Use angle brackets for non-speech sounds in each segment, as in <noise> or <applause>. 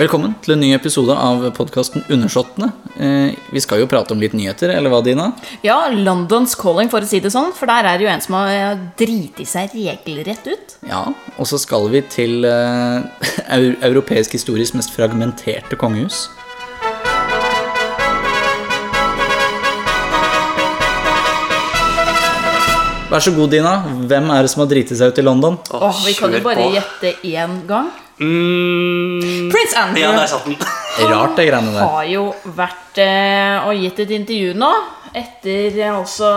Velkommen til en ny episode av podkasten Undersåttene. Eh, vi skal jo prate om litt nyheter, eller hva, Dina? Ja, Londons calling, for å si det sånn. For der er det jo en som har driti seg regelrett ut. Ja, og så skal vi til eh, <laughs> europeisk historisk mest fragmenterte kongehus. Vær så god, Dina. Hvem er det som har driti seg ut i London? Åh, vi kan jo bare på. gjette én gang. Mm, Prince Andrew ja, der satt den. <laughs> Rart, det greiene der. har jo vært eh, og gitt et intervju nå. Etter eh, altså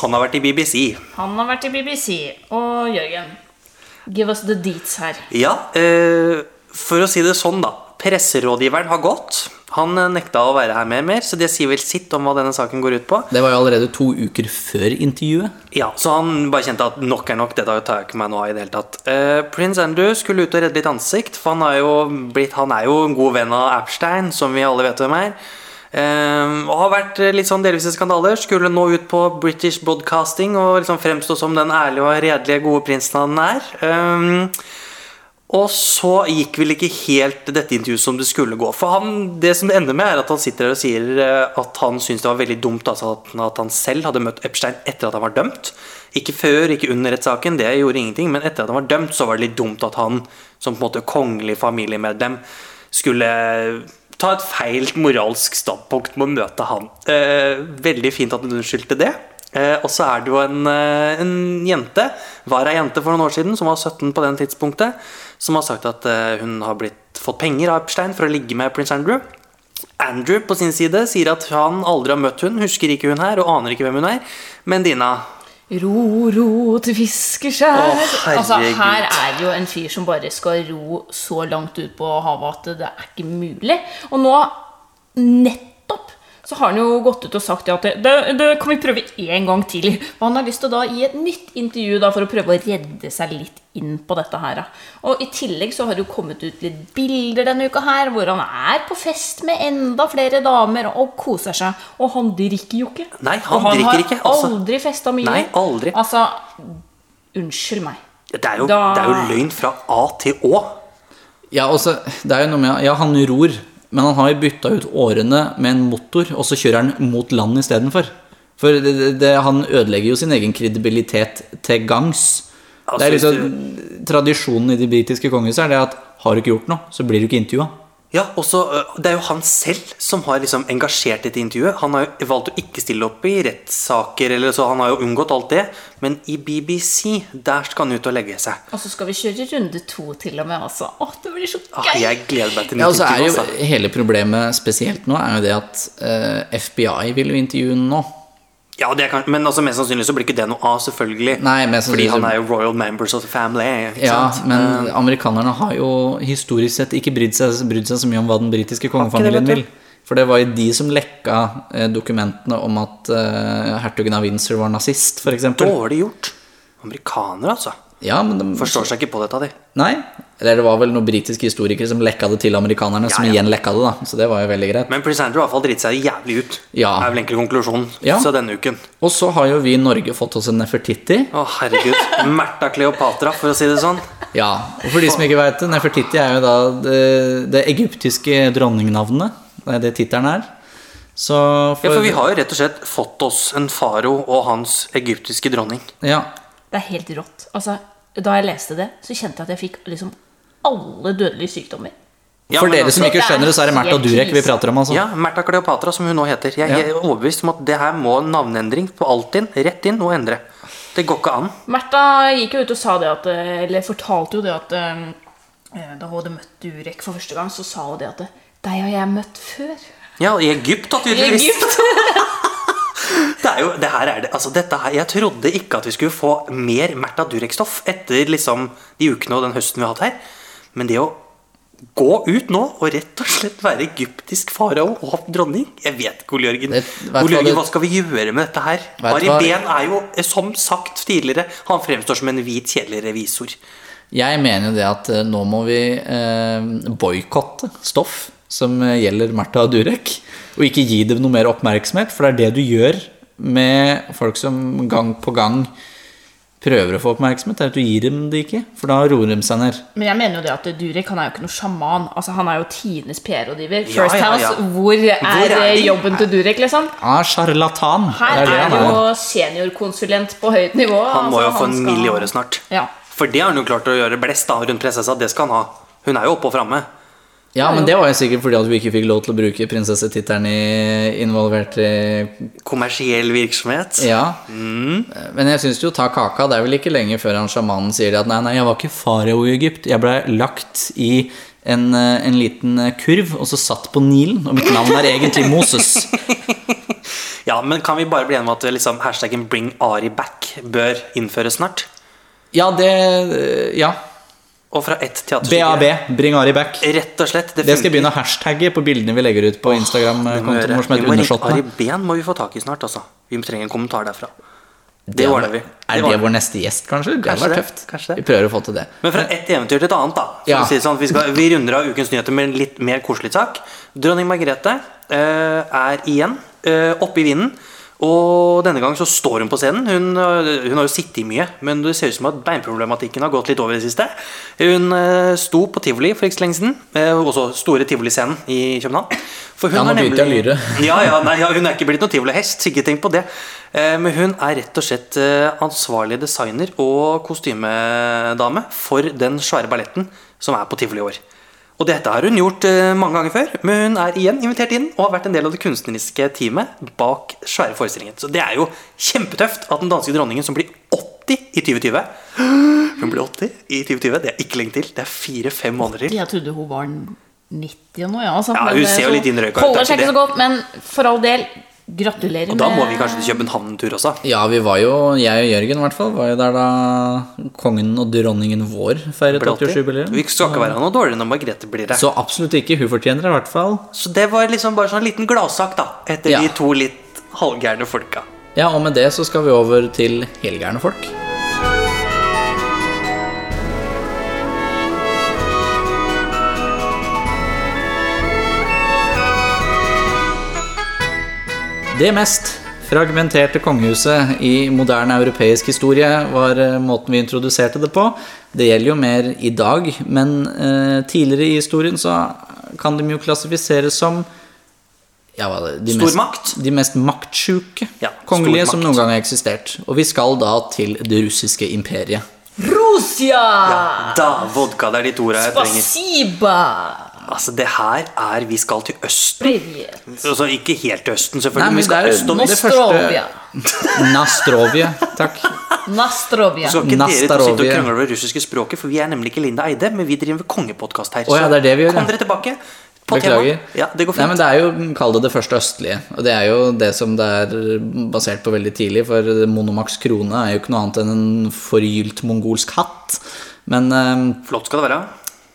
Han har vært i BBC. Han har vært i BBC. Og Jørgen, give us the deets her. Ja, eh, for å si det sånn, da. Presserådgiveren har gått. Han eh, nekta å være her mer, mer, så det sier vel sitt om hva denne saken går ut på. Det var jo allerede to uker før intervjuet. Ja, Så han bare kjente at nok er nok, dette tar jeg ikke meg nå av i det hele tatt. Uh, Prince Andrew skulle ut og redde litt ansikt, for han, er jo blitt, han er jo en god venn av Epstein, som vi alle vet hvem er. Uh, og har vært litt sånn delvis i skandaler. Skulle nå ut på British Broadcasting og liksom fremstå som den ærlige og redelige, gode prinsen han er. Eh, og så gikk vel ikke helt dette intervjuet som det skulle gå. For han, det som det ender med, er at han sitter her og sier eh, at han syns det var veldig dumt altså at, han selv hadde møtt Epstein etter at han var dømt. Ikke før, ikke under rettssaken, det gjorde ingenting. Men etter at han var dømt, så var det litt dumt at han som på en måte kongelig familiemedlem skulle ta et feil moralsk standpunkt med å møte han. Eh, veldig fint at han unnskyldte det. Eh, og så er det jo en, eh, en jente, var ei jente for noen år siden, som var 17 på den tidspunktet, som har sagt at eh, hun har blitt, fått penger av Epstein for å ligge med prins Andrew. Andrew på sin side sier at han aldri har møtt hun, husker ikke hun her og aner ikke hvem hun er. Men Dina, Ro, ro til fiskeskjær. Altså, her er jo en fyr som bare skal ro så langt ut på havet at det er ikke mulig. Og nå, nettopp, så har han jo gått ut og sagt at det, det, det kan vi prøve en gang til. Og han har lyst til å da gi et nytt intervju da for å prøve å redde seg litt inn på dette her. da. Og i tillegg så har det jo kommet ut litt bilder denne uka her, hvor han er på fest med enda flere damer og koser seg. Og han drikker jo ikke. Nei, han og han drikker har ikke, altså. aldri festa mye. Nei, aldri. Altså, unnskyld meg. det er jo, Da- det er jo løgn fra A til Å. Ja, også, det er jo noe med Ja, han ror, men han har jo bytta ut årene med en motor, og så kjører han mot land istedenfor. For det, det, det, han ødelegger jo sin egen kredibilitet til gangs. Altså, det er liksom Tradisjonen i de britiske kongehuset er det at har du ikke gjort noe, så blir du ikke intervjua. Ja, og så, øh, Det er jo han selv som har liksom engasjert dette intervjuet. Han har jo valgt å ikke stille opp i rettssaker, eller så han har jo unngått alt det. Men i BBC, der skal han ut og legge seg. Og så skal vi kjøre runde to til og med, altså. Åh, det blir så Ah, gøy! jeg gleder meg til Ja, nytt og så er intervju. Altså. Hele problemet spesielt nå er jo det at uh, FBI vil jo intervjue nå. Ja, det kan, Men altså, mest sannsynlig så blir ikke det noe av, selvfølgelig. Nei, Fordi han er jo royal members of the family. Ja, sant? men amerikanerne har jo historisk sett ikke brydd seg, brydd seg så mye om hva den britiske kongefamilien vil. For det var jo de som lekka eh, dokumentene om at eh, hertugen av Windsor var nazist, f.eks. Dårlig gjort. Amerikanere, altså. Ja, men de, Forstår seg ikke på dette, de. Nei. Eller det var vel noen britiske historikere som lekka det til amerikanerne, som Ja, ja. igjen lekka det, da. Så det var jo veldig greit. Men Prince Andrew har i hvert fall dritt seg jævlig ut. Ja. Det er vel egentlig konklusjonen Ja. så denne uken. Og så har jo vi i Norge fått oss en Nefertiti. Å, herregud. Märtha Kleopatra, for å si det sånn. Ja, og for de som ikke veit det, Nefertiti er jo da det, det egyptiske dronningnavnet. Det er det tittelen er. Så Ja, for vi har jo rett og slett fått oss en faro og hans egyptiske dronning. Ja, Det er helt rått. Altså, da jeg leste det, så kjente jeg at jeg fikk liksom alle dødelige sykdommer. Ja, For dere som altså- ikke skjønner det, så er det Märtha Durek vi prater om. altså Ja, Märtha Kleopatra, som hun nå heter. Jeg er overbevist om at det her må navneendring på Altinn. Rett inn og endre. Det går ikke an. Märtha gikk jo ut og sa det at eh, Eller fortalte jo det at eh, Da hun hadde møtt Durek for første gang, så sa hun det at Deg har jeg møtt før. Ja, i Egypt, da, I tydeligvis. Egypt. <laughs> Det er jo, det her er det, altså dette her, Jeg trodde ikke at vi skulle få mer Märtha Durek-stoff etter liksom de ukene og den høsten vi har hatt her. Men det å gå ut nå og rett og slett være egyptisk farao og dronning Jeg vet ikke, Ole Jørgen. Ole Jørgen, Hva skal vi gjøre med dette her? Ari Behn er jo, som sagt tidligere, han fremstår som en hvit, kjedelig revisor. Jeg mener jo det at eh, nå må vi eh, boikotte stoff som eh, gjelder Märtha Durek, og ikke gi det noe mer oppmerksomhet, for det er det du gjør med folk som gang på gang prøver å få oppmerksomhet, er at du gir dem det ikke. For da roer de seg ned. Men jeg mener jo det at Durek han er jo ikke noe sjaman. Altså Han er jo tidenes PR-rådgiver. Ja, First ja, House, ja. hvor er, Hvor er jobben til Durek, liksom? Ja, sjarlatan. Her Det er det er jo seniorkonsulent på høyt nivå. Han må altså, jo få en skal- mill i året snart. Ja. For det har han jo klart å gjøre blest da, rundt prinsessa. Det skal han ha. Hun er jo oppe og framme. Ja, men det var jo sikkert fordi at vi ikke fikk lov til å bruke prinsessetittelen i involvert i Kommersiell virksomhet. Ja. Mm. Men jeg syns jo ta kaka. Det er vel ikke lenge før han sjamanen sier at nei, nei, jeg var ikke farao i Egypt. Jeg ble lagt i en, eh, en liten eh, kurv og så satt på Nilen. Og mitt navn er egentlig Moses. <laughs> Ja, men kan vi bare bli enige om at liksom, hashtaggen 'bring Ari back' bør innføres snart? Ja, det eh, Ja. Og fra ett teaterstykke BAB. Bring Ari back. Rett og slett. Det skal jeg begynne å hashtagge på bildene vi legger ut på vår som vi må ringe Ari Ben må vi få tak i snart, altså. Vi trenger en kommentar derfra. Det ordner vi. Er det ordner vår neste gjest, kanskje? Det hadde vært det, tøft. kanskje det. Vi prøver å få til det. Men fra ett eventyr til et annet, da. Ja. si sånn, vi, skal, vi runder av ukens nyheter med en litt mer koselig sak. Dronning Margrethe uh, er igjen uh, oppe i vinden. Og denne gang så står hun på scenen. Hun, eh, hun har jo sittet mye, men det ser ut som at beinproblematikken har gått litt over i det siste. Hun eh, sto på tivoli for ikke så lenge siden, eh, også store tivoliscenen i København. For Ja, nå begynte jeg å lyre. <laughs> Ja, ja, nei, ja, hun er ikke blitt noen tivolihest, ikke tenk på det. Eh, Men hun er rett og slett ansvarlig designer og kostymedame for den svære balletten som er på tivoli i år. Og dette har hun gjort eh, mange ganger før, men hun er igjen invitert inn og har vært en del av det kunstneriske teamet bak svære forestillingen. Så det er jo kjempetøft at den danske dronningen som blir 80 i 2020 <gasps> Hun blir 80 i 2020, det er ikke lenge til. Det er fire-fem måneder til. Jeg trodde hun var 90 nå, ja. Altså. Ja, hun ser jo litt innrøyka ut, er Holder seg ikke så godt, men for all del, gratulerer Og da må med- vi kanskje til København en tur også. Ja, vi var jo, jeg og Jørgen i hvert fall, var jo der da kongen og dronningen vår feiret 80. 80-årsjubileum. Vi skal ikke være noe dårligere når Margrethe blir det. Så absolutt ikke. Hun fortjener det i hvert fall. Så det var liksom bare sånn en liten gladsak, da. Etter Ja. de to litt halvgærne folka. Ja, og med det så skal vi over til helgærne folk. Det mest fragmenterte kongehuset i moderne europeisk historie var eh, måten vi introduserte det på. Det gjelder jo mer i dag, men eh, tidligere i historien så kan de jo klassifiseres som ja, de Mest, de mest maktsjuke Ja, kongelige som noen gang har eksistert. Og vi skal da til det russiske imperiet. Rusia! Da, vodka, det er de to ordene jeg trenger. Spasiba! Altså, det her er Vi skal til Østen. Altså, ikke helt til Østen, selvfølgelig. Nei, men vi skal østom. Nostrovia. <laughs> Nastrovia. Takk. Nastrovia. Så skal ikke Nastrovia. dere sitte og krangle over russiske språket, for vi er nemlig ikke Linda Eide, men vi driver med kongepodkast her. Oh, ja, det er det vi gjør. Kom dere tilbake. Beklager. Ja, det går fint. Nei, men det er jo, Kall det det første østlige. Og det er jo det som det er basert på veldig tidlig, for Monomax krone er jo ikke noe annet enn en forgylt mongolsk hatt. Men eh, Flott skal det være.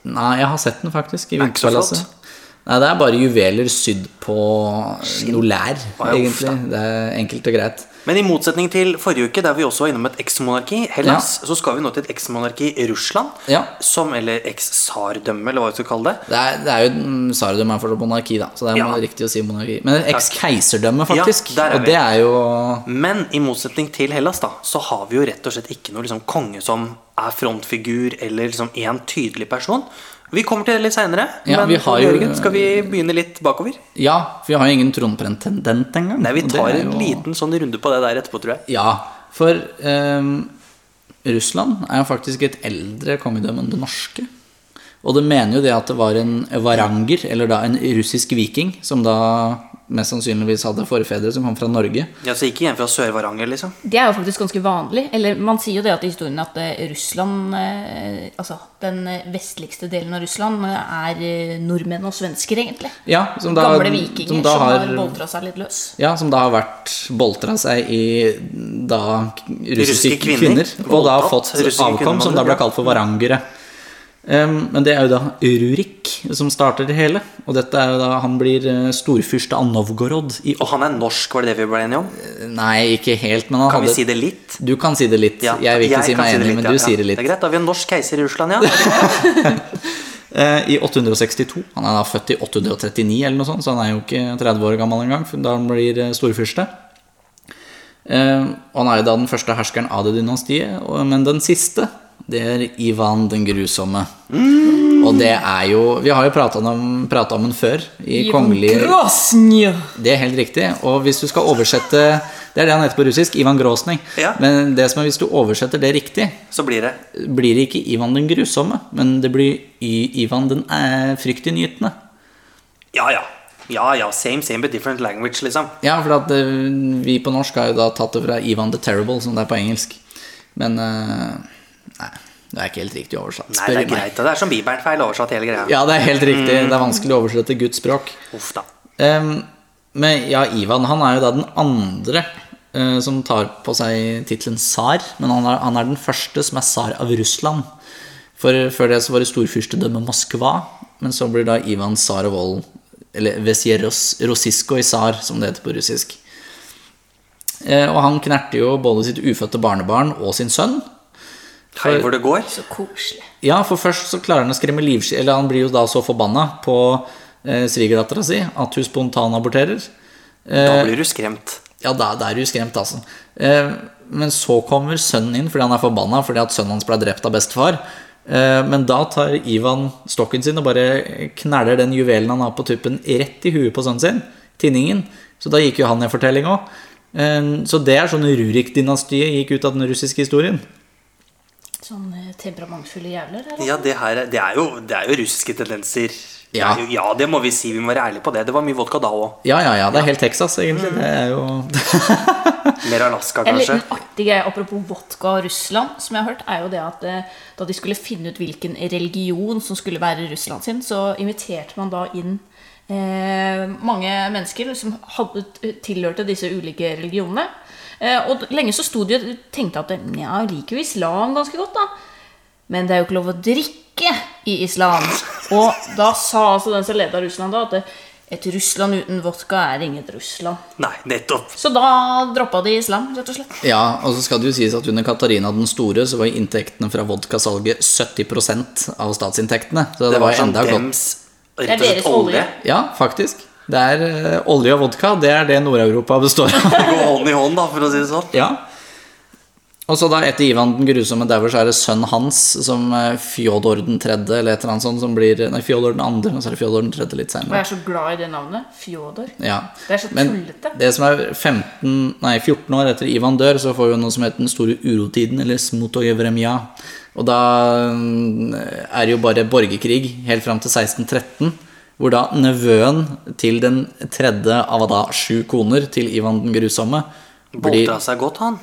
Nei, jeg har sett den faktisk i er ikke så flott. Nei, det er bare juveler sydd på noe lær, egentlig. Det er enkelt og greit. Men i motsetning til forrige uke, der vi også var innom et eksmonarki, Hellas, så skal vi nå til et eksmonarki i Russland. Ja. Som, eller eks-tsardømme, eller hva vi skal kalle det. Det er, det er jo mm, Tsardømme er fortsatt monarki, da. Så det er Ja. riktig å si monarki. Men eks-keiserdømme, faktisk. Ja, og det er jo Men i motsetning til Hellas, da, så har vi jo rett og slett ikke noe liksom, konge som er frontfigur, eller liksom én tydelig person. Vi kommer til det litt seinere, Ja, men vi har jo- skal vi begynne litt bakover? Ja, for vi har jo ingen tronpretendent engang. Nei, vi tar en jo- liten sånn runde på det der etterpå, tror jeg. Ja, for ehm, Russland er jo faktisk et eldre kongedømme enn det norske. Og det mener jo det at det var en varanger, eller da en russisk viking, som da mest sannsynligvis hadde forfedre som kom fra Norge. Ja, Så ikke igjen fra Sør-Varanger, liksom? Det er jo faktisk ganske vanlig. Eller man sier jo det at i historien at eh, Russland eh, Altså den eh, vestligste delen av Russland er nordmenn og svensker, egentlig. Ja, som da, Gamle vikinger som som, da har, har boltra seg litt løs. Ja, som da har vært boltra seg i da russiske, Russiske kvinner, kvinner. og da har fått avkom som da ble kalt for varangere. Men det er jo da Rurik som starter det hele. Og dette er jo da han blir eh, storfyrste av Novgorod Og han er norsk, var det det vi ble enige om? Nei, ikke helt, men han Kan vi si det litt? Du kan si det litt. Ja, jeg vil ikke si kan meg enig, litt, men du ja. sier det litt. Det er greit, da har vi en norsk keiser i Russland, ja. <laughs> Eh, I 862. Han er da født i 839 eller noe sånt, så han er jo ikke 30 år gammel engang. Da han blir eh, storfyrste. Eh, og han er jo da den første herskeren av det dynastiet, men den siste, det er Ivan den grusomme. Og det er jo Vi har jo prata om, pratet om den før. I kongelige Grosny. Det er helt riktig. Og hvis du skal oversette Det er det han heter på russisk. Ivan Grosny. Ja. Men det som er hvis du oversetter det riktig, Så blir det blir det ikke Ivan den grusomme, men det blir Y- Ivan den eh, fryktinngytende. Ja, ja. Ja, ja. Same, same, but different language, liksom. Ja, for at eh, vi på norsk har jo da tatt det fra Ivan the Terrible, som det er på engelsk. Men eh, det er ikke helt riktig oversatt. Nei, det er greit. Det er som Bibelen feil oversatt hele greia. Ja, det er helt riktig. Det er vanskelig å oversette Guds språk. Uff da. Um, men ja, Ivan han er jo da den andre uh, som tar på seg tittelen tsar. Men han er, han er den første som er tsar av Russland. For Før det så var det storfyrstedømmet Moskva. Men så blir da Ivan tsar av Vollen. Eller Vesjeros i tsar, som det heter på russisk. Eh, og han knerter jo både sitt ufødte barnebarn og sin sønn. Hei hvor det går. Så koselig. Ja, for først så klarer han å skremme livskiten Eller han blir jo da så forbanna på eh, svigerdattera si at hun spontanaborterer. Da blir du skremt. Ja, da, da er du skremt, altså. Eh, men så kommer sønnen inn fordi han er forbanna fordi at sønnen hans ble drept av bestefar. Eh, men da tar Ivan stokken sin og bare kneller den juvelen han har på tuppen, rett i huet på sønnen sin. Tinningen. Så da gikk jo han i fortelling òg. Eh, så det er sånn Rurik-dynastiet gikk ut av den russiske historien. Sånn eh, temperamentfulle jævler. Eller? Ja, det her er- det er jo, det er jo russiske tendenser. Ja. Det jo, ja, det må vi si. Vi må være ærlige på det. Det var mye vodka da òg. Ja, ja, ja. Det er helt Texas, egentlig. Det er jo <laughs> Mer Alaska, En kanskje. liten artig greie apropos vodka og Russland, som jeg har hørt, er jo det at eh, da de skulle finne ut hvilken religion som skulle være Russland sin, så inviterte man da inn eh, mange mennesker som hadde tilhørte disse ulike religionene. Eh, og lenge så sto de og tenkte at ja, liker jo islam ganske godt, da. Men det er jo ikke lov å drikke i islam. Og da sa altså den som leda Russland da, at et Russland uten vodka er inget Russland. Nei, nettopp. Så da droppa de islam, rett og slett. Ja, og så skal det jo sies at under Katarina den store så var inntektene fra vodkasalget 70% av statsinntektene. Så det, Det var var sånn enda godt. Det er rett og slett deres olje. Ja, faktisk. Det er eh, olje og vodka. Det er det Nord-Europa består av. <laughs> Det går hånd i hånd, da, for å si det sånn. ja. Og så da etter Ivan den grusomme dauer, så er det sønnen hans som eh, Fjodor den tredje, eller et eller annet sånt, som blir Nei, Fjodor den andre, og så er det Fjodor den tredje litt Og jeg er så glad i det navnet. Fjodor. Ja. Det er så Men tullete. det som er 15, nei, 14 år etter Ivan dør, så får vi noe som heter den store urotiden, eller Smutojevremja. Og da mm, er det jo bare borgerkrig helt fram til 1613, hvor da nevøen til den tredje av da sju koner til Ivan den grusomme Boltra seg godt, han.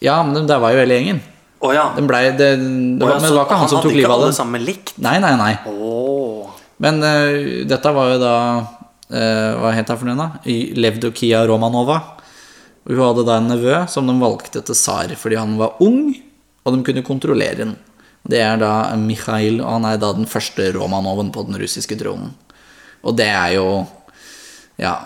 Ja, men det var jo hele gjengen. Oh, ja. Den ble, det, det var, men det var ikke han som tok livet av Han dem. likt. Nei, nei, nei. Oh. Men uh, dette var jo da uh, Hva het hun for noe? da? Levdokia Romanova. Hun hadde da en nevø som de valgte til tsar fordi han var ung, og de kunne kontrollere den. Det er da Mikhail, og han er da den første Romanoven på den russiske tronen. Og det er jo Ja,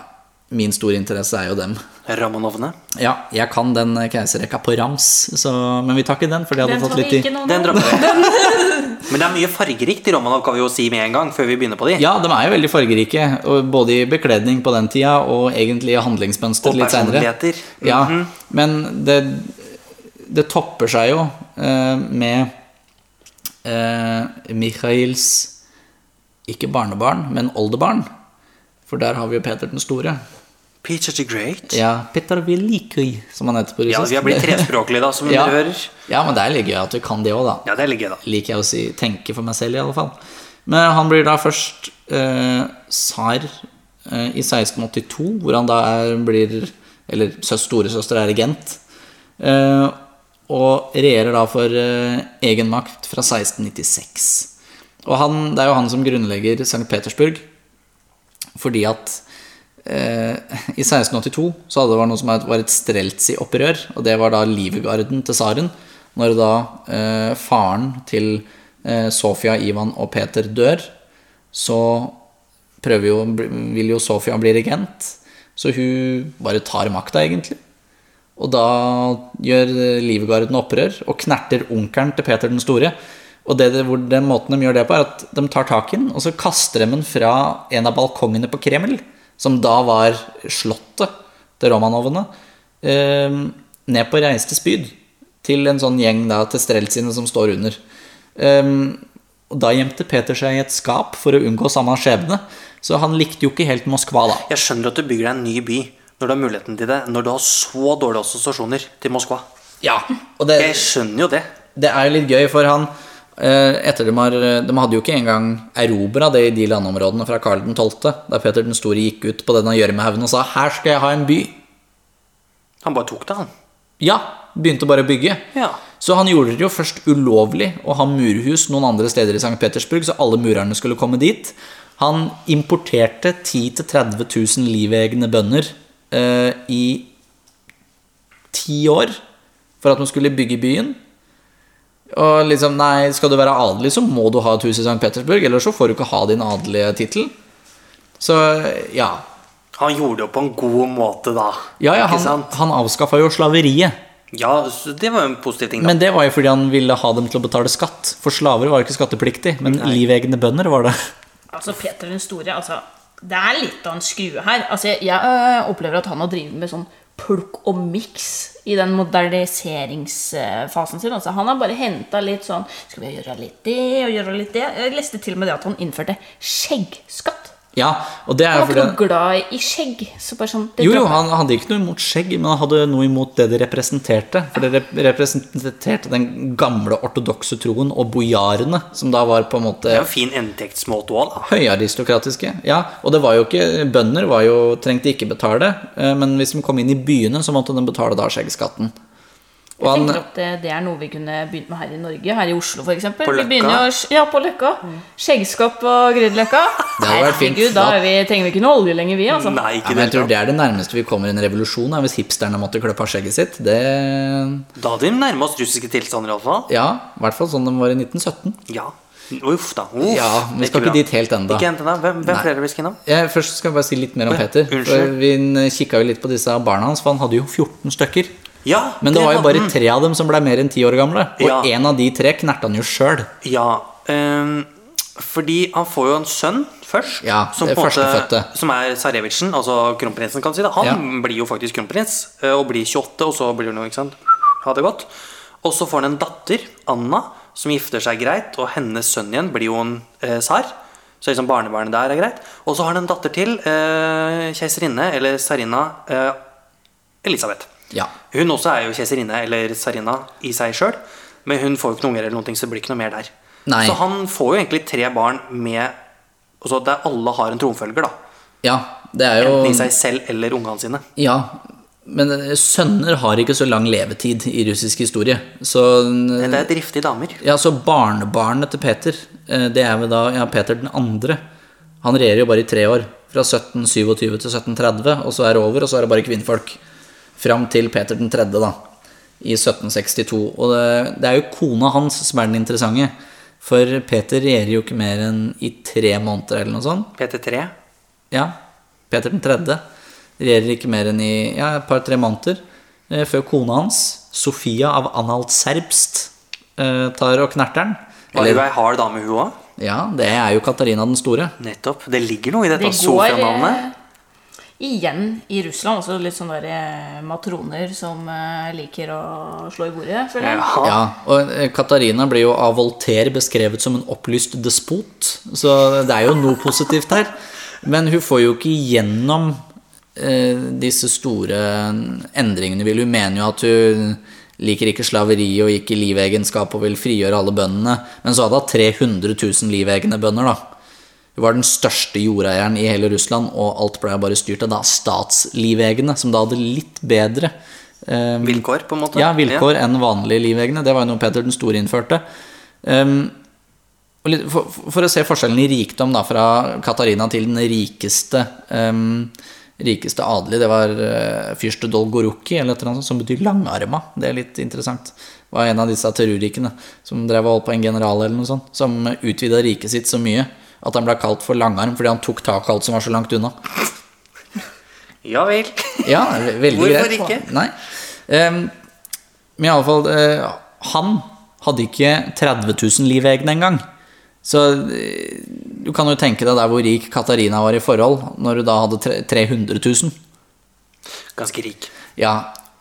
min store interesse er jo dem. Ramanovne? Ja, jeg kan den keiserrekka på rams, så, men vi tar ikke den, for det hadde Den tatt litt tid. Den dropper vi. <laughs> Men det er mye fargerikt i Romanov, kan vi jo si med en gang, før vi begynner på de. Ja, de er jo veldig fargerike, og både i bekledning på den tida og egentlig i handlingsmønster litt seinere. personligheter. Ja, Mhm. men det, det topper seg jo eh, med eh, Mikhails ikke barnebarn, men oldebarn. For der har vi jo Peter den store. Peter the Great. Ja, Peter Velikij, som han heter på russisk. Ja, vi har blitt trespråklige, da, som <laughs> ja. dere hører. Ja, men det er litt gøy at vi kan det òg, da. Ja, det ligger da. Liker jeg å si tenke for meg selv, i alle fall. Men han blir da først eh, tsar eh, i 1682, hvor han da er, blir Eller søs, storesøster er regent. Eh, og regjerer da for eh, egen makt fra 1696. Og han, det er jo han som grunnlegger St. Petersburg, fordi at eh, i 1682 så hadde det vært noe som var et streltsi-opprør, og det var da livgarden til tsaren. Når da eh, faren til eh, Sofia, Ivan og Peter dør, så jo, vil jo Sofia bli regent. Så hun bare tar makta, egentlig. Og da gjør Livgarden opprør og knerter onkelen til Peter den store. Og det, hvor den måten de gjør det på, er at de tar tak i den, og så kaster de den fra en av balkongene på Kreml, som da var slottet til Romanovene. eh, ned på reiste spyd til en sånn gjeng da, til streltsine som står under. Eh, og da gjemte Peter seg i et skap for å unngå samme skjebne. Så han likte jo ikke helt Moskva da. Jeg skjønner at du bygger deg en ny by når du har muligheten til det, når du har så dårlige assosiasjoner til Moskva. Ja, og det, Jeg skjønner jo det. det er jo litt gøy, for han etter de, har, de hadde jo ikke engang erobra det i de landområdene fra Karl 12., da Peter den store gikk ut på denne gjørmehaugen og sa 'her skal jeg ha en by'. Han bare tok det, han. Ja, begynte bare å bygge. Ja. Så han gjorde det jo først ulovlig å ha murhus noen andre steder i St. Petersburg, så alle murerne skulle komme dit. Han importerte 10 000-30 000 livegne bønder eh, i ti år for at de skulle bygge byen. Og liksom, nei, skal du være adelig, så må du ha et hus i St. Petersburg, ellers så får du ikke ha din adelige tittel. Så ja. Han gjorde det jo på en god måte, da. Ja, ja, Ikke han, sant? han avskaffa jo slaveriet. Ja, det var jo en positiv ting, da. Men det var jo fordi han ville ha dem til å betale skatt. For slaver var jo ikke skattepliktig, men livegne bønder var det. Altså, Peter den store, altså Det er litt av en skrue her. Altså, Jeg øh, opplever at han har drevet med sånn plukk og miks i den moderniseringsfasen sin. Altså, han har bare henta litt sånn Skal vi gjøre litt det og gjøre litt det? Jeg leste til og med det at han innførte skjeggskatt. Ja, og det er Han var ikke noe glad i skjegg. Så bare sånn, det Jo, jo, han hadde ikke noe imot skjegg, men han hadde noe imot det det representerte. For det representerte den gamle ortodokse troen og bojarene, som da var på en måte Det er jo fin inntektsmåte òg, da. høyaristokratiske. Ja, og det var jo ikke Bønder var jo, trengte ikke betale, eh, men hvis de kom inn i byene, så måtte de betale da skjeggskatten. Jeg han, tenker at det, det er noe vi kunne begynt med her i Norge. Her i Oslo, f.eks. På Vi Løkka? begynner jo, å- ja, på Løkka. Skjeggskopp og Grünerløkka. <laughs> Da er vi, trenger vi ikke noe olje lenger, vi. altså. Nei, ja, men jeg tror det er det nærmeste vi kommer en revolusjon, da, hvis hipsterne måtte klippe av skjegget sitt. Det Da hadde vi nærma oss russiske tilstander, iallfall. Ja, i hvert fall sånn de var i 1917. Ja. Uff da. Uff, Ja, vi skal ikke ikke dit helt ennå. Hvem, hvem flere er vi skal innom? Ja, først skal jeg bare si litt mer om Peter. unnskyld. For vi kikka jo litt på disse barna hans, for han hadde jo 14 stykker. Ja, Men det var jo bare tre av dem som ble mer enn ti år gamle. Og Ja. en av de tre knerta han jo sjøl. Ja, um, fordi han får jo en sønn først. Ja, som, måte- som er Sarevitsjen, altså kronprinsen, kan si. det Han Ja. blir jo faktisk kronprins eh, og blir 28, og så blir han jo, ikke sant Ha det godt. Og så får han en datter, Anna, som gifter seg greit, og hennes sønn igjen blir jo en eh, tsar. Så liksom barnebarnet der er greit. Og så har han en datter til, eh, keiserinne, eller tsarina, eh, Elisabeth. Ja. Hun også er jo keiserinne eller tsarina i seg sjøl, men hun får jo ikke noen unger, eller noen ting, så det blir ikke noe mer der. Nei. Så han får jo egentlig tre barn med altså Der alle har en tronfølger, da. ja, det er jo Enten i seg selv eller ungene sine. Ja, men eh, sønner har ikke så lang levetid i russisk historie. Så Det er driftige damer. Ja, så barnebarnet til Peter, eh, det er vel da ja, Peter den andre. Han regjerer jo bare i tre år. Fra 1727 til 1730, og så er det over, og så er det bare kvinnfolk. Fram til Peter den tredje, da. I 1762. Og det, det er jo kona hans som er den interessante. For Peter regjerer jo ikke mer enn i tre måneder, eller noe sånt. Peter 3? Ja, Peter den tredje regjerer ikke mer enn i ja, et par-tre måneder eh, før kona hans, Sofia av Anhalt-Serbst, eh, tar og knerter den. Var hun Eller, ei hard dame, hun òg? ja, det er jo Katarina den store. Nettopp. Det ligger noe i dette Det går Sofia-navnet. Igjen i Russland også litt sånne der, eh, matroner som eh, liker å slå i bordet. føler jeg. Ja. Ja, og eh, Katarina blir jo av Voltaire beskrevet som en opplyst despot, så det er jo noe positivt her. Men hun får jo ikke gjennom eh, disse store endringene, vil hun mener jo at hun liker ikke slaveri og ikke livegenskap og vil frigjøre alle bøndene. Men så hadde hun 300 000 livegne bønder, da. Hun var den største jordeieren i hele Russland, og alt ble bare styrt av da statslivegene, som da hadde litt bedre um, Vilkår, på en måte. ja, vilkår enn vanlige livegne. Det var jo noe Peter den store innførte. Um, litt, for, for å se forskjellen i rikdom da, fra Katarina til den rikeste um, rikeste adelige, det var uh, fyrste Dolgoruki, eller et eller annet som betyr langarma. Det er litt interessant. Var en av disse terrorrikene som drev og holdt på en general eller noe sånt, som utvida riket sitt så mye at han ble kalt for langarm fordi han tok tak i alt som var så langt unna. Ja vel. Ja, ve- veldig Hvorfor greit. ikke? Nei. Um, men iallfall uh, Han hadde ikke 30 000 livegne engang. Så eh, du kan jo tenke deg der hvor rik Katarina var i forhold, når hun da hadde 300 000. Ganske rik. Ja,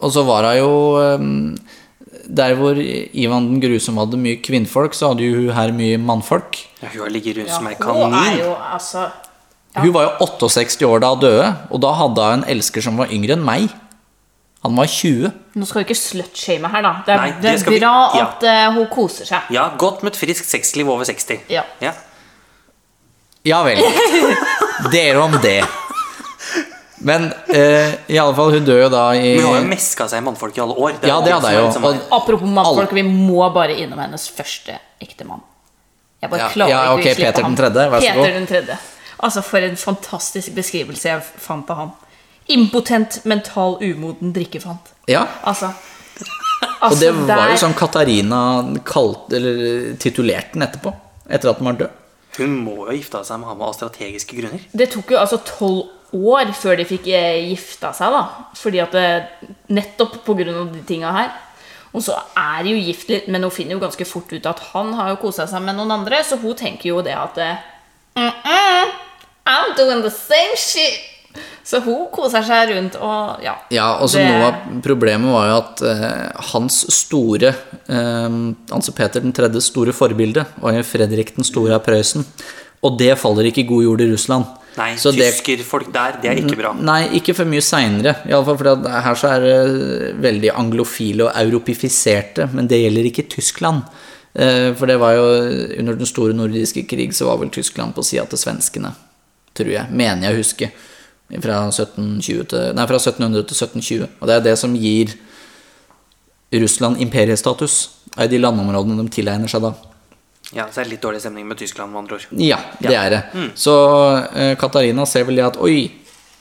Og så var hun jo ehm, Der hvor Ivan den grusomme hadde mye kvinnfolk, så hadde jo hun her mye mannfolk. Ja, hun har ligget rundt som ei kanin. jo altså Ja. Hun var jo 68 år da hun døde, og da hadde hun en elsker som var yngre enn meg. Han var 20. Nå skal vi ikke slutshame her, da. Det er, Nei, det det er bra vi- ja. at uh, hun koser seg. Ja, godt med et friskt sexliv over 60. Ja. Ja. Ja vel. <laughs> Dere om det. Men eh, i alle fall, hun dør jo da i Hun har jo meska seg i mannfolk i alle år. Det Ja, det hadde jeg jo. liksom- Og, Apropos mannfolk, vi må bare innom hennes første ektemann. Jeg bare Ja, klarer ja, ikke ok, å slippe Peter ham. den tredje, vær så god. Peter den tredje. Altså, for en fantastisk beskrivelse jeg fant av ham. Impotent, mental, umoden drikkefant. ja, Altså, og det var var jo der- sånn Katarina kalt, eller titulerte den etterpå. Etter at den var død. Hun må jo gifte seg med ham av strategiske grunner. Det tok jo altså tolv år før de fikk eh, gifta seg, da. Fordi at det, Nettopp på grunn av de tinga her. Og så er de jo gift litt, men hun finner jo ganske fort ut at han har jo kosa seg med noen andre, så hun tenker jo det at eh, mm -mm, I'm doing the same shit. Så hun koser seg rundt og ja. Ja, og så det- Noe av problemet var jo at eh, hans store eh, Altså Peter den tredjes store forbilde var jo Fredrik den store av Prøysen. Og det faller ikke i god jord i Russland. Nei, Så tyskerfolk der, det er ikke bra. Nei, ikke for mye seinere. Iallfall fordi her så er det veldig anglofile og europifiserte, men det gjelder ikke Tyskland. Eh, For det var jo under den store nordiske krig så var vel Tyskland på sida til svenskene, tror jeg. Mener jeg å huske. Fra, 1720 til, nei, fra 1700 til 1720. Og det er det som gir Russland imperiestatus. Er de landområdene de tilegner seg da. Ja, Så er det litt dårlig stemning med Tyskland, med andre ord. Ja, det er det. Så uh, Katarina ser vel det at Oi,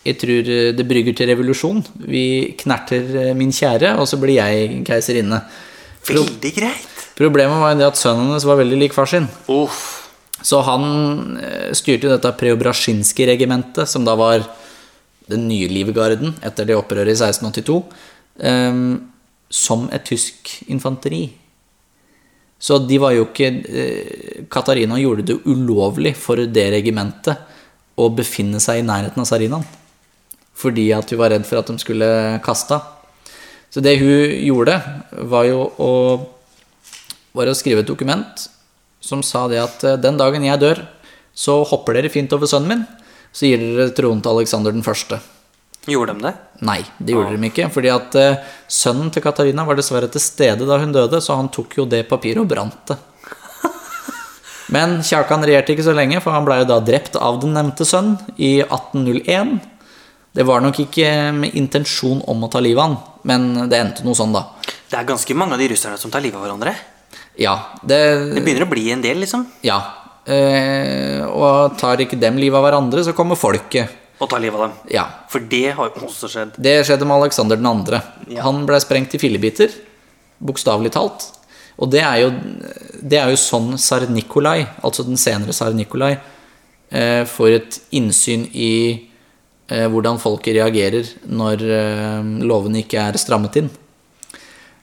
jeg tror eh, det brygger til revolusjon. Vi knerter eh, min kjære, og så blir jeg keiserinne. Pro Veldig greit. problemet var det at sønnen hennes var veldig lik far sin. Uff. Så han styrte jo dette Preobrasjinskij-regimentet, som da var den nye livgarden etter det opprøret i 1682, um, som et tysk infanteri. Så de var jo ikke eh, Katarina gjorde det ulovlig for det regimentet å befinne seg i nærheten av Sarinaen. Fordi at hun var redd for at de skulle kaste. Så det hun gjorde, var jo å, var å skrive et dokument som sa det at eh, den dagen jeg dør, så hopper dere fint over sønnen min, så gir dere tronen til Alexander den første. Gjorde de det? Nei, det gjorde de ikke. Fordi at uh, sønnen til Katarina var dessverre til stede da hun døde, så han tok jo det papiret og brant det. <laughs> Men Kjakan regjerte ikke så lenge, for han ble jo da drept av den nevnte sønn i 1801. Det var nok ikke med intensjon om å ta livet av han, men det endte noe sånn, da. Det er ganske mange av de russerne som tar livet av hverandre. Ja, det, Det begynner å bli en del, liksom. Ja. Eh, og tar ikke dem livet av hverandre, så kommer folket. Å ta livet av dem. Ja. For det har jo også skjedd. Det skjedde med Alexander 2. Ja. Han ble sprengt i fillebiter, bokstavelig talt. Og det er jo, det er jo sånn tsar Nikolai, altså den senere tsar Nikolai, eh, får et innsyn i eh, hvordan folket reagerer når eh, lovene ikke er strammet inn.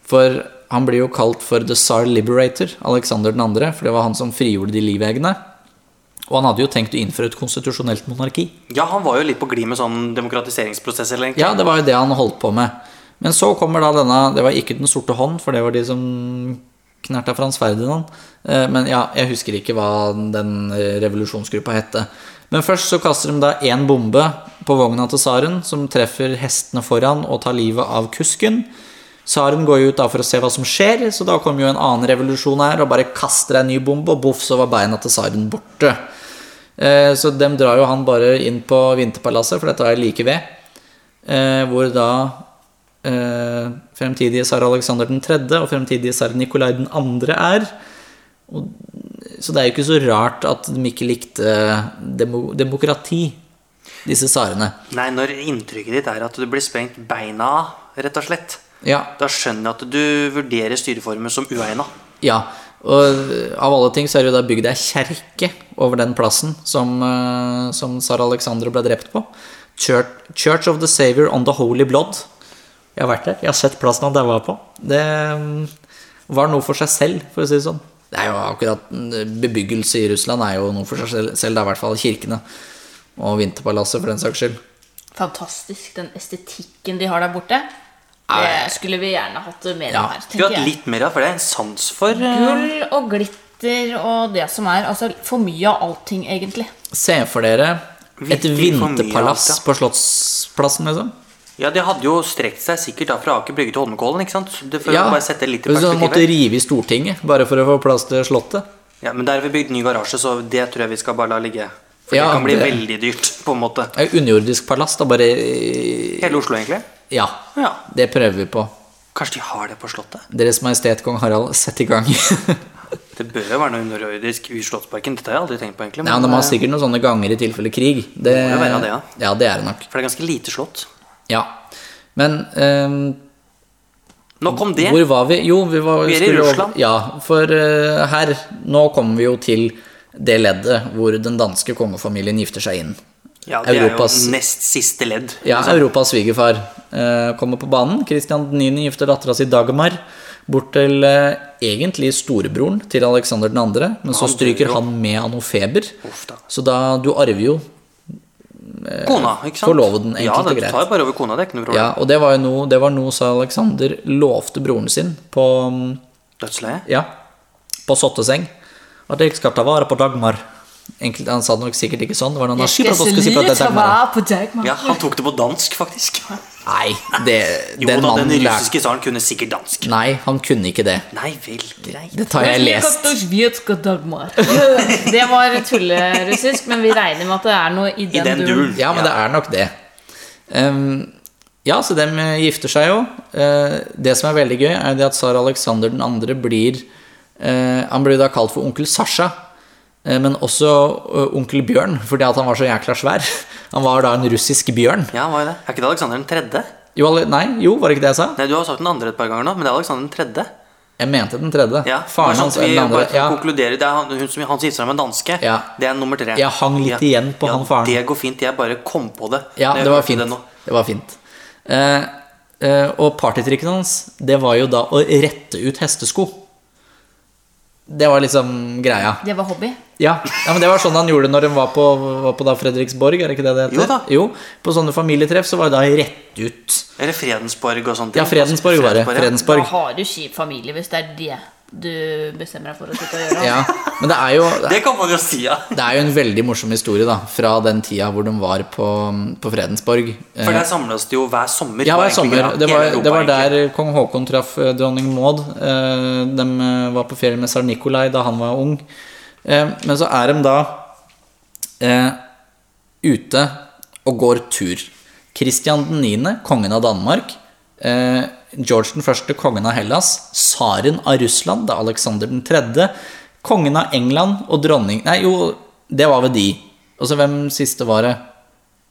For han blir jo kalt for the Tsar Liberator, Alexander 2., for det var han som frigjorde de livegene. Og han hadde jo tenkt å innføre et konstitusjonelt monarki. Ja, han var jo litt på glid med sånn demokratiseringsprosesser, egentlig. Ja, det var jo det han holdt på med. Men så kommer da denne Det var ikke Den sorte hånd, for det var de som knerta Frans Ferdinand. Eh, Men ja, jeg husker ikke hva den eh, revolusjonsgruppa hette. Men først så kaster de da én bombe på vogna til tsaren, som treffer hestene foran og tar livet av kusken. Tsaren går jo ut da for å se hva som skjer, så da kommer jo en annen revolusjon her og bare kaster en ny bombe, og boff, så var beina til tsaren borte. Eh, Så dem drar jo han bare inn på Vinterpalasset, for dette er like ved. Eh, hvor da eh, fremtidige tsar Alexander 3. og fremtidige tsar Nikolai 2. er. Så det er jo ikke så rart at de ikke likte demo, demokrati, disse tsarene. Nei, når inntrykket ditt er at du blir sprengt beina av, rett og slett, Ja, da skjønner jeg at du vurderer styreformer som uegna. ja. Og av alle ting så er det jo da bygd ei kjerke over den plassen som, eh, som tsar Alexander ble drept på. Church, Church of the Savior on the Holy Blood. Jeg har vært der. Jeg har sett plassen han daua på. Det mm, var noe for seg selv, for å si det sånn. Det er jo akkurat mm, Bebyggelse i Russland er jo noe for seg selv. det er i hvert fall kirkene. Og Vinterpalasset, for den saks skyld. Fantastisk, den estetikken de har der borte. Det skulle vi gjerne hatt mer Ja. av her, Skulle hatt litt mer av, for det er en sans for eh, Gull og glitter og det som er. Altså for mye av allting, egentlig. Se for dere et vinterpalass alt, ja. på Slottsplassen, liksom. Ja, det hadde jo strekt seg sikkert da fra Aker Brygge til Holmenkollen, ikke sant? Det for å bare sette litt i perspektivet du måtte rive i Stortinget bare for å få plass til Slottet. Ja, men der har vi bygd ny garasje, så det tror jeg vi skal bare la ligge. For Ja, det kan bli det- veldig dyrt, på en måte. Er underjordisk palass, da, bare i- Hele Oslo, egentlig. Ja. Ja. Det prøver vi på. Kanskje de har det på Slottet? Deres Majestet Kong Harald, sett i gang. <laughs> Det bør jo være noe underjordisk i Slottsparken. Dette har jeg aldri tenkt på, egentlig. Ja, De har sikkert noen sånne ganger i tilfelle krig. Det, Må jo være det, ja. ja, det er det nok. For det er ganske lite slott. Ja. Men um, Nok om det. hvor var vi? Jo, vi var Vi er i over- Russland. Ja, for uh, her Nå kommer vi jo til det leddet hvor den danske kongefamilien gifter seg inn. Ja, det Europas- er jo nest siste ledd. Ja. Europas svigerfar eh, kommer på banen. Kristian 9. gifter dattera si Dagmar bort til eh, egentlig storebroren til Alexander 2., men så stryker han med av noe feber. Så da Du arver jo Kona, ikke sant? forloveden, enkelt ja, og det, greit. Du tar bare over kona, det er ikke noe problem. Ja, og det var jo noe, det var noe så Alexander lovte broren sin på Dødsleiet? Dødsleie? Ja, på sotteseng. At jeg skal ta vare på Dagmar. Enkelt, han sa det nok sikkert ikke sånn. Det var noen Jeg skal si det ta på Dagmar. Ja, han tok det på dansk, faktisk. Nei, det, Jo den da, den russiske tsaren kunne sikkert dansk. Nei, han kunne ikke det. Nei vel, greit. Dette har jeg lest. <laughs> Det var tullerussisk, men vi regner med at det er noe i den, den duren. duren. Ja, men det er nok det. Um, ja, så dem eh, gifter seg jo. Uh, det som er veldig gøy, er det at tsar Aleksander 2. blir uh, Han blir da kalt for onkel Sasha. Eh, Men også eh, onkel Bjørn, fordi at han var så jækla svær. <laughs> Han var da en russisk bjørn. Ja, han var jo det? Er ikke det Alexander den tredje? Jo, nei, jo, var det ikke det jeg sa? Nei, du har sagt den andre et par ganger nå, men det er Alexander den tredje. Jeg mente den tredje. Ja, Faren sånn hans er vi den andre. Ja, konkluderer. Det er han, hun som han gifter seg med en danske. Ja. Det er nummer tre. Jeg hang litt igjen på ja, han faren. Det går fint. Jeg bare kom på det. ja det var fint. nå. Det var fint. Uh, uh, og partytrikken hans, det var jo da å rette ut hestesko. Det var liksom greia. Det var hobby. Ja, ja, men det var sånn han gjorde når han var på, var på da Fredriksborg, er det ikke det det heter? Jo da. Jo, på sånne familietreff så var det da rett ut. Eller Fredensborg og sånt. Ja, Fredensborg var det. Fredensborg. Da har du kjip familie hvis det er det du bestemmer deg for å sitte og gjøre. Ja, men det er jo <laughs> Det kan man jo si, ja. Det er jo en veldig morsom historie da fra den tida hvor de var på, på Fredensborg. For der samles det jo hver sommer. Ja, hver sommer. Det var, Europa, det var egentlig. der kong Haakon traff eh, dronning Maud. Eh, De eh, var på ferie med tsar Nikolai da han var ung. Eh, Men så er de da eh, ute og går tur. Kristian 9., kongen av Danmark. George den første, kongen av Hellas. Tsaren av Russland, er Alexander den tredje. Kongen av England og dronning Nei, jo, det var vel de. Og så hvem siste var det?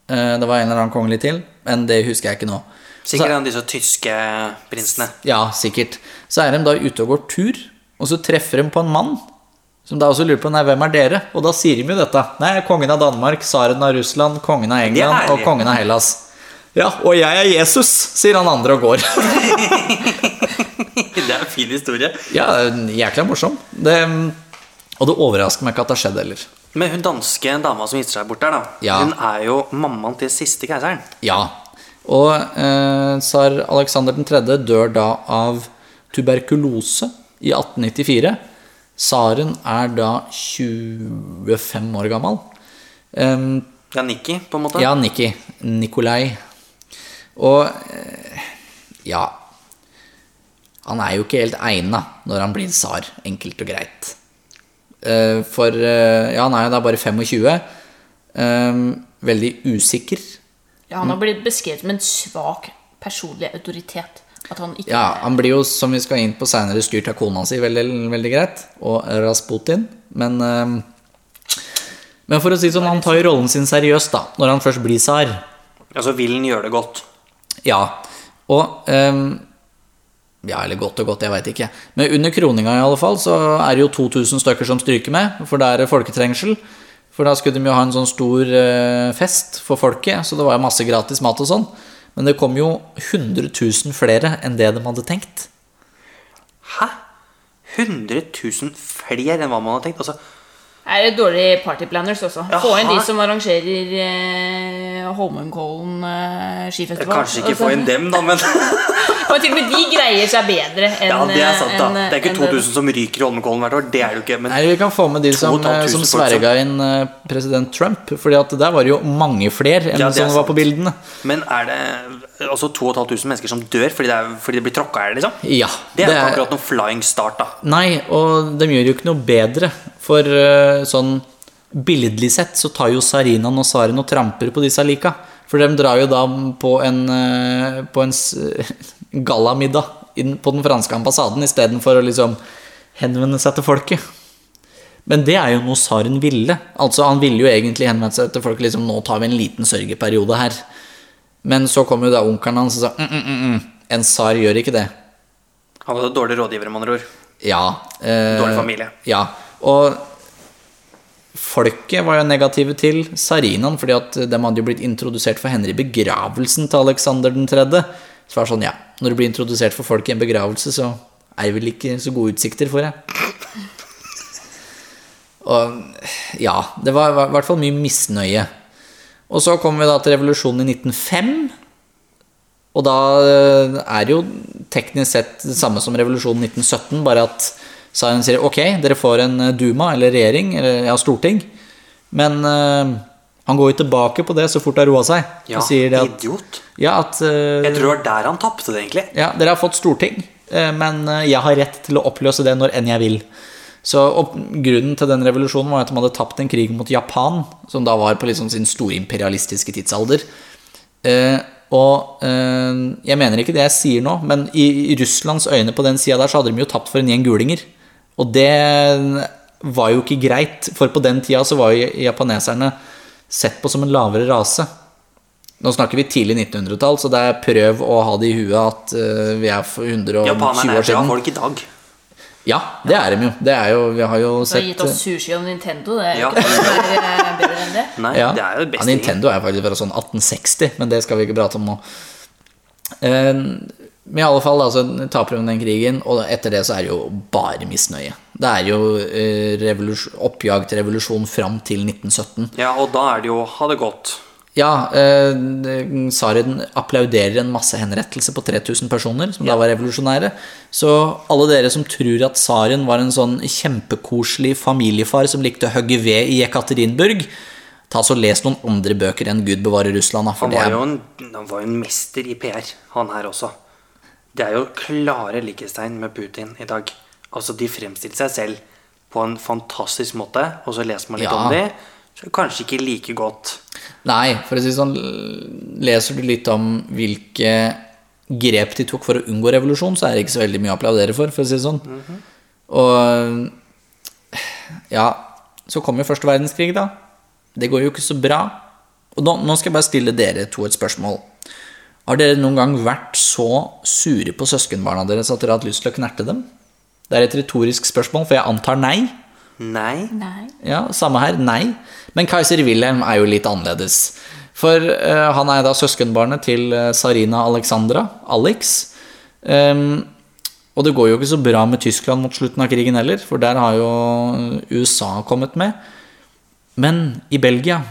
Eh, Det var en eller annen kongelig til, men det husker jeg ikke nå. Sikkert en av disse tyske prinsene. Ja, sikkert. Så er de da ute og går tur, og så treffer de på en mann. Som da også lurer på nei, hvem er dere? Og da sier de jo dette. Nei, kongen av Danmark, tsaren av Russland, kongen av England og kongen av Hellas. Ja, og jeg er Jesus, sier han andre og går. <laughs> Det er en fin historie. ja, jækla morsom. Det, og det overrasker meg ikke at det har skjedd heller. Men hun danske dama som gifter seg bort der, da. Ja. Hun er jo mammaen til siste keiseren. Ja. Og eh, tsar Alexander 3. dør da av tuberkulose i 1894. Tsaren er da 25 år gammel. Um, Ja, Nikki, på en måte. ja, Nikki. Nikolai. Og eh, ja Han er jo ikke helt egna når han blir tsar, enkelt og greit. Eh, For eh, ja, han er jo da bare 25. veldig usikker. Ja, han har blitt beskrevet som en svak personlig autoritet. At han ikke Ja, han blir jo, som vi skal inn på seinere, styrt av kona si veldig, veldig greit. Og Rasputin. Men, men for å si det sånn, han tar jo rollen sin seriøst da, når han først blir tsar. så vil han gjøre det godt? Ja. Og um, Ja, eller godt og godt, jeg veit ikke. Men under kroninga i alle fall, så er det jo 2000 stykker som stryker med, for det er folketrengsel. For da skulle de jo ha en sånn stor uh, fest for folket, så det var jo masse gratis mat og sånn. Men det kom jo 100 000 flere enn det de hadde tenkt. Hæ? 100 000 flere enn hva man hadde tenkt? Altså, Er det dårlige partyplanners også? Få inn de som arrangerer eh, Holmenkollen eh, skifestival. Kanskje ikke få inn dem, da, men <laughs> Og til og med de greier seg bedre enn Ja, det er sant, da. enn, Det er ikke enn 2000 som ryker i Holmenkollen hvert år. Det er det jo ikke. Men Nei, Vi kan få med de som, 2500 som folk sverga inn eh, president Trump. Fordi at der var det jo mange flere enn Ja, det er som var på bildene. Men er det altså 2500 mennesker som dør fordi, det er, fordi det blir tråkka i hjel, liksom? Ja. Det er ikke akkurat noen flying start, da. Nei, og de gjør jo ikke noe bedre. For eh, sånn billedlig sett så tar jo Sarinaen og Saren og tramper på disse lika. For de drar jo da på en, eh, på en <laughs> gallamiddag på den franske ambassaden istedenfor å liksom henvende seg til folket. Men det er jo noe tsaren ville. Altså Han ville jo egentlig henvende seg til folk liksom Nå tar vi en liten sørgeperiode her. Men så kom jo da onkelen hans og sa mm, mm, mm, mm. En tsar gjør ikke det. Han hadde dårlige rådgivere, med andre ord. Ja. Eh, Dårlig familie. Ja. Og folket var jo negative til Sarinaen, fordi at de hadde jo blitt introdusert for henne i begravelsen til Aleksander 3. Så var det sånn, ja, når du blir introdusert for folk i en begravelse, så er det vel ikke så gode utsikter for deg. Og ja, det var i hvert fall mye misnøye. Og så kommer vi da til revolusjonen i 1905. Og da eh, er det jo teknisk sett det samme som revolusjonen 1917, bare at tsaren sier ok, dere får en eh, duma eller regjering, eller ja, storting. Men uh, han går jo tilbake på det så fort det har roa seg. Ja, at, idiot. ja, at uh, Jeg tror det var der han tapte det, egentlig. ja, dere har fått storting, uh, men jeg har rett til å oppløse det når enn jeg vil. Så Grunnen til den revolusjonen var at de hadde tapt en krig mot Japan, som da var på liksom sin storimperialistiske tidsalder. Uh, og jeg mener ikke det jeg sier nå, men i, i Russlands øyne på den sida der så hadde de jo tapt for en gjeng gulinger. Og det var jo ikke greit, for på den tida så var jo japaneserne sett på som en lavere rase. Nå snakker vi tidlig 1900-tall, så det er prøv å ha det i huet at eh, vi er for 120 Japanerne år er bra folk i dag. Ja, det er de jo. Det er jo vi har jo Du har sett gitt oss sushi og Nintendo. Det er Ja. ikke er eh, bedre enn det. Nei, ja. det er jo det ja. Nintendo er faktisk fra sånn 1860, men det skal vi ikke prate om nå. Men i alle fall, altså, taper hun den krigen, og etter det så er det jo bare misnøye. Det er jo eh, oppjag til revolusjon fram til 1917. Ja, og da er det jo ha det godt. Ja, eh, tsaren applauderer en masse henrettelse på 3000 personer, som da var revolusjonære. Så alle dere som tror at tsaren var en sånn kjempekoselig familiefar som likte å hogge ved i Ekaterinburg, ta så les noen andre bøker enn Gud bevare Russland. Han var jo en, han var jo en mester i PR, han her også. Det er jo klare likhetstegn med Putin i dag. Altså, De fremstilte seg selv på en fantastisk måte, og så leser man litt Ja. om det, så kanskje ikke like godt. Nei, for å si sånn, leser du litt om hvilke grep de tok for å unngå revolusjon, så er det ikke så veldig mye å applaudere for, for å si det sånn. Og ja, så kom jo første verdenskrig, da. Det går jo ikke så bra. Og nå, nå skal jeg bare stille dere to et spørsmål. Har dere noen gang vært så sure på søskenbarna deres at dere har hatt lyst til å knerte dem? Det er et retorisk spørsmål, for jeg antar nei. Nei. Nei. Ja, samme her. Nei. Men keiser Wilhelm er jo litt annerledes. For uh, han er da søskenbarnet til uh, Sarina Alexandra, Alex. Um, og det går jo ikke så bra med Tyskland mot slutten av krigen heller, for der har jo USA kommet med. Men i Belgia,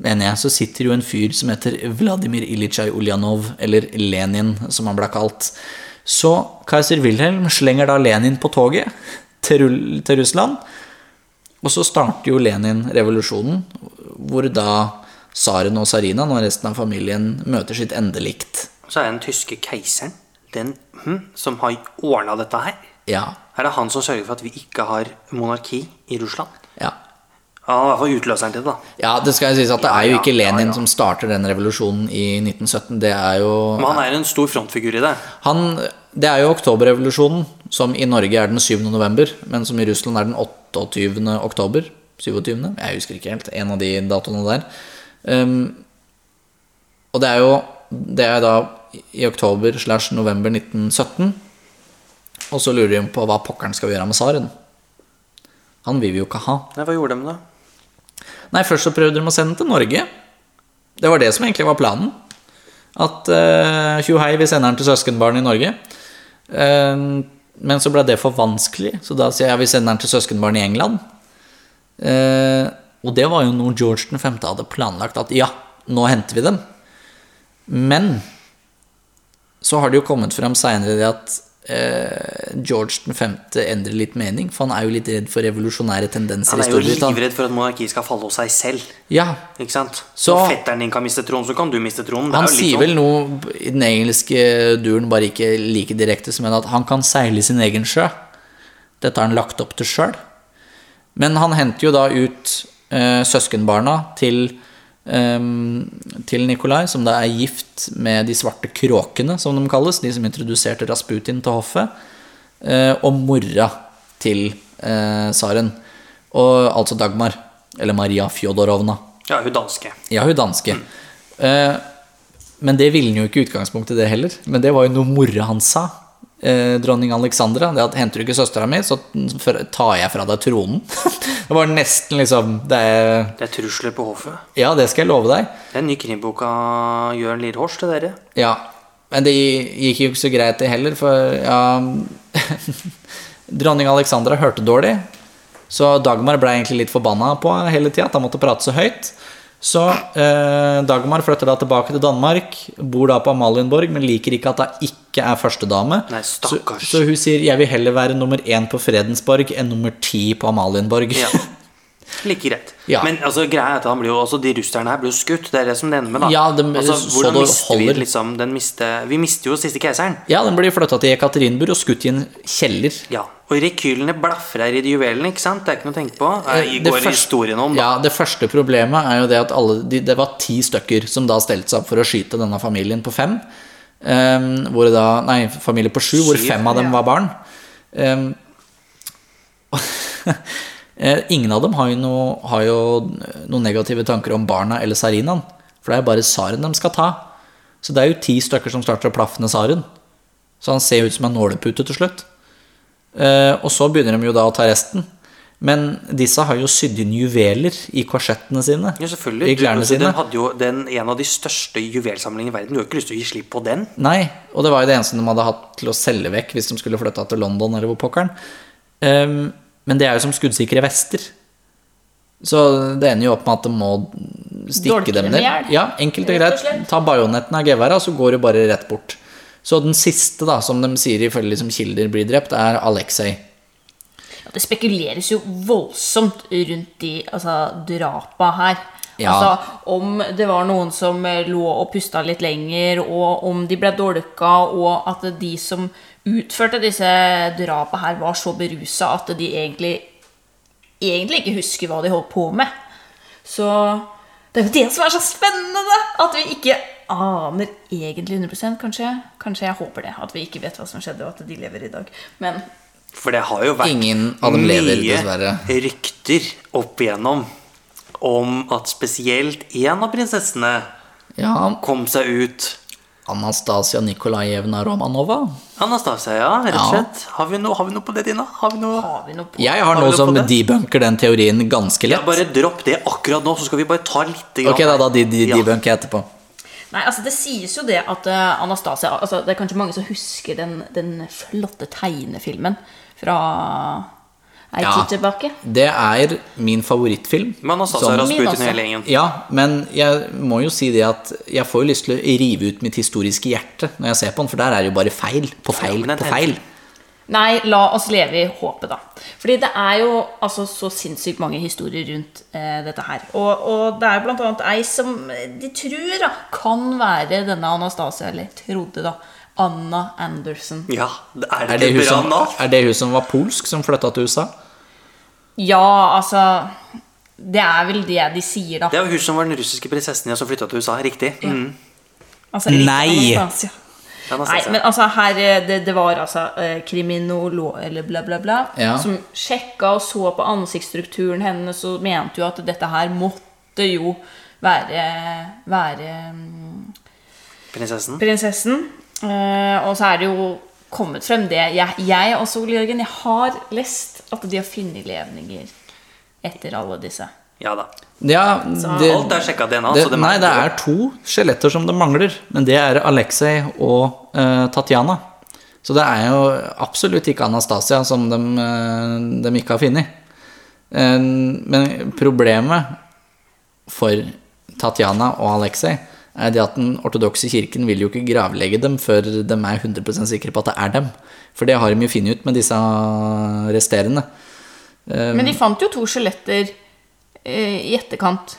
mener jeg, så sitter jo en fyr som heter Vladimir Ilitsjaj Ulyanov, eller Lenin, som han ble kalt. Så keiser Wilhelm slenger da Lenin på toget til, til Russland. Og så starter jo Lenin revolusjonen, hvor da tsaren og tsarinaen og resten av familien møter sitt endelikt. Så er det den tyske keiseren, den hm, som har ordna dette her. Ja. Er det han som sørger for at vi ikke har monarki i Russland? Ja. Han er i hvert fall utløseren til det, da. ja, det skal sies at det er jo ikke Lenin som starter den revolusjonen i 1917. Det er jo Men han er en stor frontfigur i det. Han, det er jo oktoberrevolusjonen, som i Norge er den 7. november, men som i Russland er den 28. oktober. 27. Jeg husker ikke helt. En av de datoene der. Um, og det er jo Det er da i oktober slash november 1917. Og så lurer de på hva pokkeren skal gjøre med tsaren. Han vil vi jo ikke ha. Nei, hva gjorde de da? Nei, først så prøvde de å sende den til Norge. Det var det som egentlig var planen. At uh, tjo hei, vi sender den til søskenbarn i Norge. Uh, men så ble det for vanskelig, så da sier jeg vi sender den til søskenbarn i England. Uh, og det var jo noe George 5. hadde planlagt, at ja, nå henter vi dem. Men så har det jo kommet frem seinere det at eh, George 5. endrer litt mening, for han er jo litt redd for revolusjonære tendenser Han er jo livredd for at monarkiet skal falle hos seg selv. Ja, Ikke sant? Så- Når fetteren din kan miste tronen, så kan du miste tronen. Han er sier sånn. vel noe i den engelske duren, bare ikke like direkte, som en at han kan seile sin egen sjø. Dette har han lagt opp til sjøl. Men han henter jo da ut eh, søskenbarna til, til Nikolai, som da er gift med de svarte kråkene, som de kalles, de som introduserte Rasputin til hoffet, eh, og mora til eh, tsaren. Og altså Dagmar, eller Maria Fjodorovna. Ja, hun danske. Ja, hun danske. Eh, men det ville han jo ikke i utgangspunktet, det heller. Men det var jo noe mora hans sa. Eh, dronning Alexandra. Det at henter du ikke søstera mi, så tar jeg fra deg tronen. <laughs> det var nesten liksom det er, Det er trusler på hoffet. Ja, det skal jeg love deg. Det er en ny krimboka Jørn Lierhorst til dere. Ja. Men det gikk jo ikke så greit, det heller, for ja <laughs> Dronning Alexandra hørte dårlig, så Dagmar ble egentlig litt forbanna på hele tida, at han måtte prate så høyt. Så eh, Dagmar flytter da tilbake til Danmark, bor da på Amalienborg, men liker ikke at hun ikke er førstedame. Nei, Så, så hun sier 'jeg vil heller være nummer én på Fredensborg enn nummer ti på Amalienborg'. Ja. <laughs> Like greit. Ja. Men altså, greia er at han blir jo, altså, de russerne her blir jo skutt. Det er det som det ender med. da Ja, de- altså, hvordan mister holder. vi liksom den miste, Vi mister jo siste keiseren. Ja, den blir flytta til Ekaterinburg og skutt i en kjeller. Ja, Og rekylene blafrer i de juvelene, ikke sant? Det er ikke noe å tenke på. Eh, Det det går første- historien om, da. Ja, Det første problemet er jo det at alle, de, det var ti stykker som da stelte seg opp for å skyte denne familien på fem. Um, hvor da, nei, familie på sju, hvor fem av dem var barn. <laughs> <laughs> Eh, ingen av dem har jo, noe, har jo noen negative tanker om barna eller sarinaen. For det er jo bare saren de skal ta. Så det er jo ti stykker som starter å plaffe ned tsaren. Så han ser ut som en nålepute til slutt. Eh, og så begynner de jo da å ta resten. Men disse har jo sydd inn juveler i korsettene sine. Ja, selvfølgelig. I klærne altså, sine. den hadde jo den, en av de største juvelsamlingene i verden. Du har ikke lyst til å gi slipp på den? Nei, og det var jo det eneste de hadde hatt til å selge vekk hvis de skulle flytta til London eller hvor pokkeren. Ehm, men det er jo som skuddsikre vester. Så det ender jo opp med at det må stikke Dolke dem ned. Ja, enkelt og greit. Ta bajonetten av geværet, så går det bare rett bort. Så den siste, da, som de sier ifølge liksom kilder blir drept, er Alexei. Ja, det spekuleres jo voldsomt rundt de altså, drapa her. Ja. Altså, om det var noen som eh, lå og pusta litt lenger, og om de ble dolka, og at de som utførte disse drapa her, var så berusa at de egentlig, egentlig ikke husker hva de holdt på med. Så det er jo det som er så spennende! At vi ikke aner egentlig 100% kanskje. Kanskje jeg håper det. At vi ikke vet hva som skjedde, og at de lever i dag. Men For det har jo vært Ingen av dem lever, mye dessverre. rykter opp igjennom om at spesielt én av prinsessene Ja, kom seg ut. Anastasia Nikolajevna Romanova. Anastasia, ja, rett og Ja. slett. Har vi noe, har vi noe på det, Tina? Har vi noe? har vi noe på Jeg har Har noe noe som debunker den teorien ganske Ja, lett. bare dropp det akkurat nå, så skal vi bare ta litt grann Ok, da, da de, de, Ja. debunker jeg etterpå. Nei, altså Det sies jo det at uh, Anastasia altså Det er kanskje mange som husker den, den flotte tegnefilmen fra ei Ja. tid tilbake. Det er min favorittfilm. Men Anastasia Som- Rasputin Min og også. hele gjengen. Ja, men jeg må jo si det at jeg får jo lyst til å rive ut mitt historiske hjerte når jeg ser på den, for der er det jo bare feil på feil ja, på feil. Nei, la oss leve i håpet, da. Fordi det er jo altså så sinnssykt mange historier rundt eh, dette her. Og, og det er blant annet ei som eh, de tror da, kan være denne Anastasia, eller trodde, da. Anna Anderson. Ja, er Er det det, hun bra som, nå? er det hun som var polsk, som flytta til USA? Ja, altså Det er vel det de sier, da. Det er jo hun som var den russiske prinsessen ja, som flytta til USA. Riktig. Mm. Altså, Nei. Anastasia. Nei, men altså her eh, Det, det var altså eh, kriminolog eller bla, bla, bla Ja. som sjekka og så på ansiktsstrukturen hennes og mente jo at dette her måtte jo være Være mm, Prinsessen. prinsessen. Eh, og så er det jo kommet frem det Jeg, jeg også, Ole Jørgen, jeg har lest at de har funnet levninger etter alle disse. Ja da. Ja, det, Alt er sjekka DNA. det, så det nei, det er to skjeletter som det mangler, men det er Alexei og uh, Tatjana. Så det er jo absolutt ikke Anastasia som de, eh, de ikke har funnet. Men problemet for Tatjana og Aleksej er det at den ortodokse kirken vil jo ikke gravlegge dem før de er 100 sikre på at det er dem. For det har de jo funnet ut med disse resterende. Men de fant jo to skjeletter eh, i etterkant.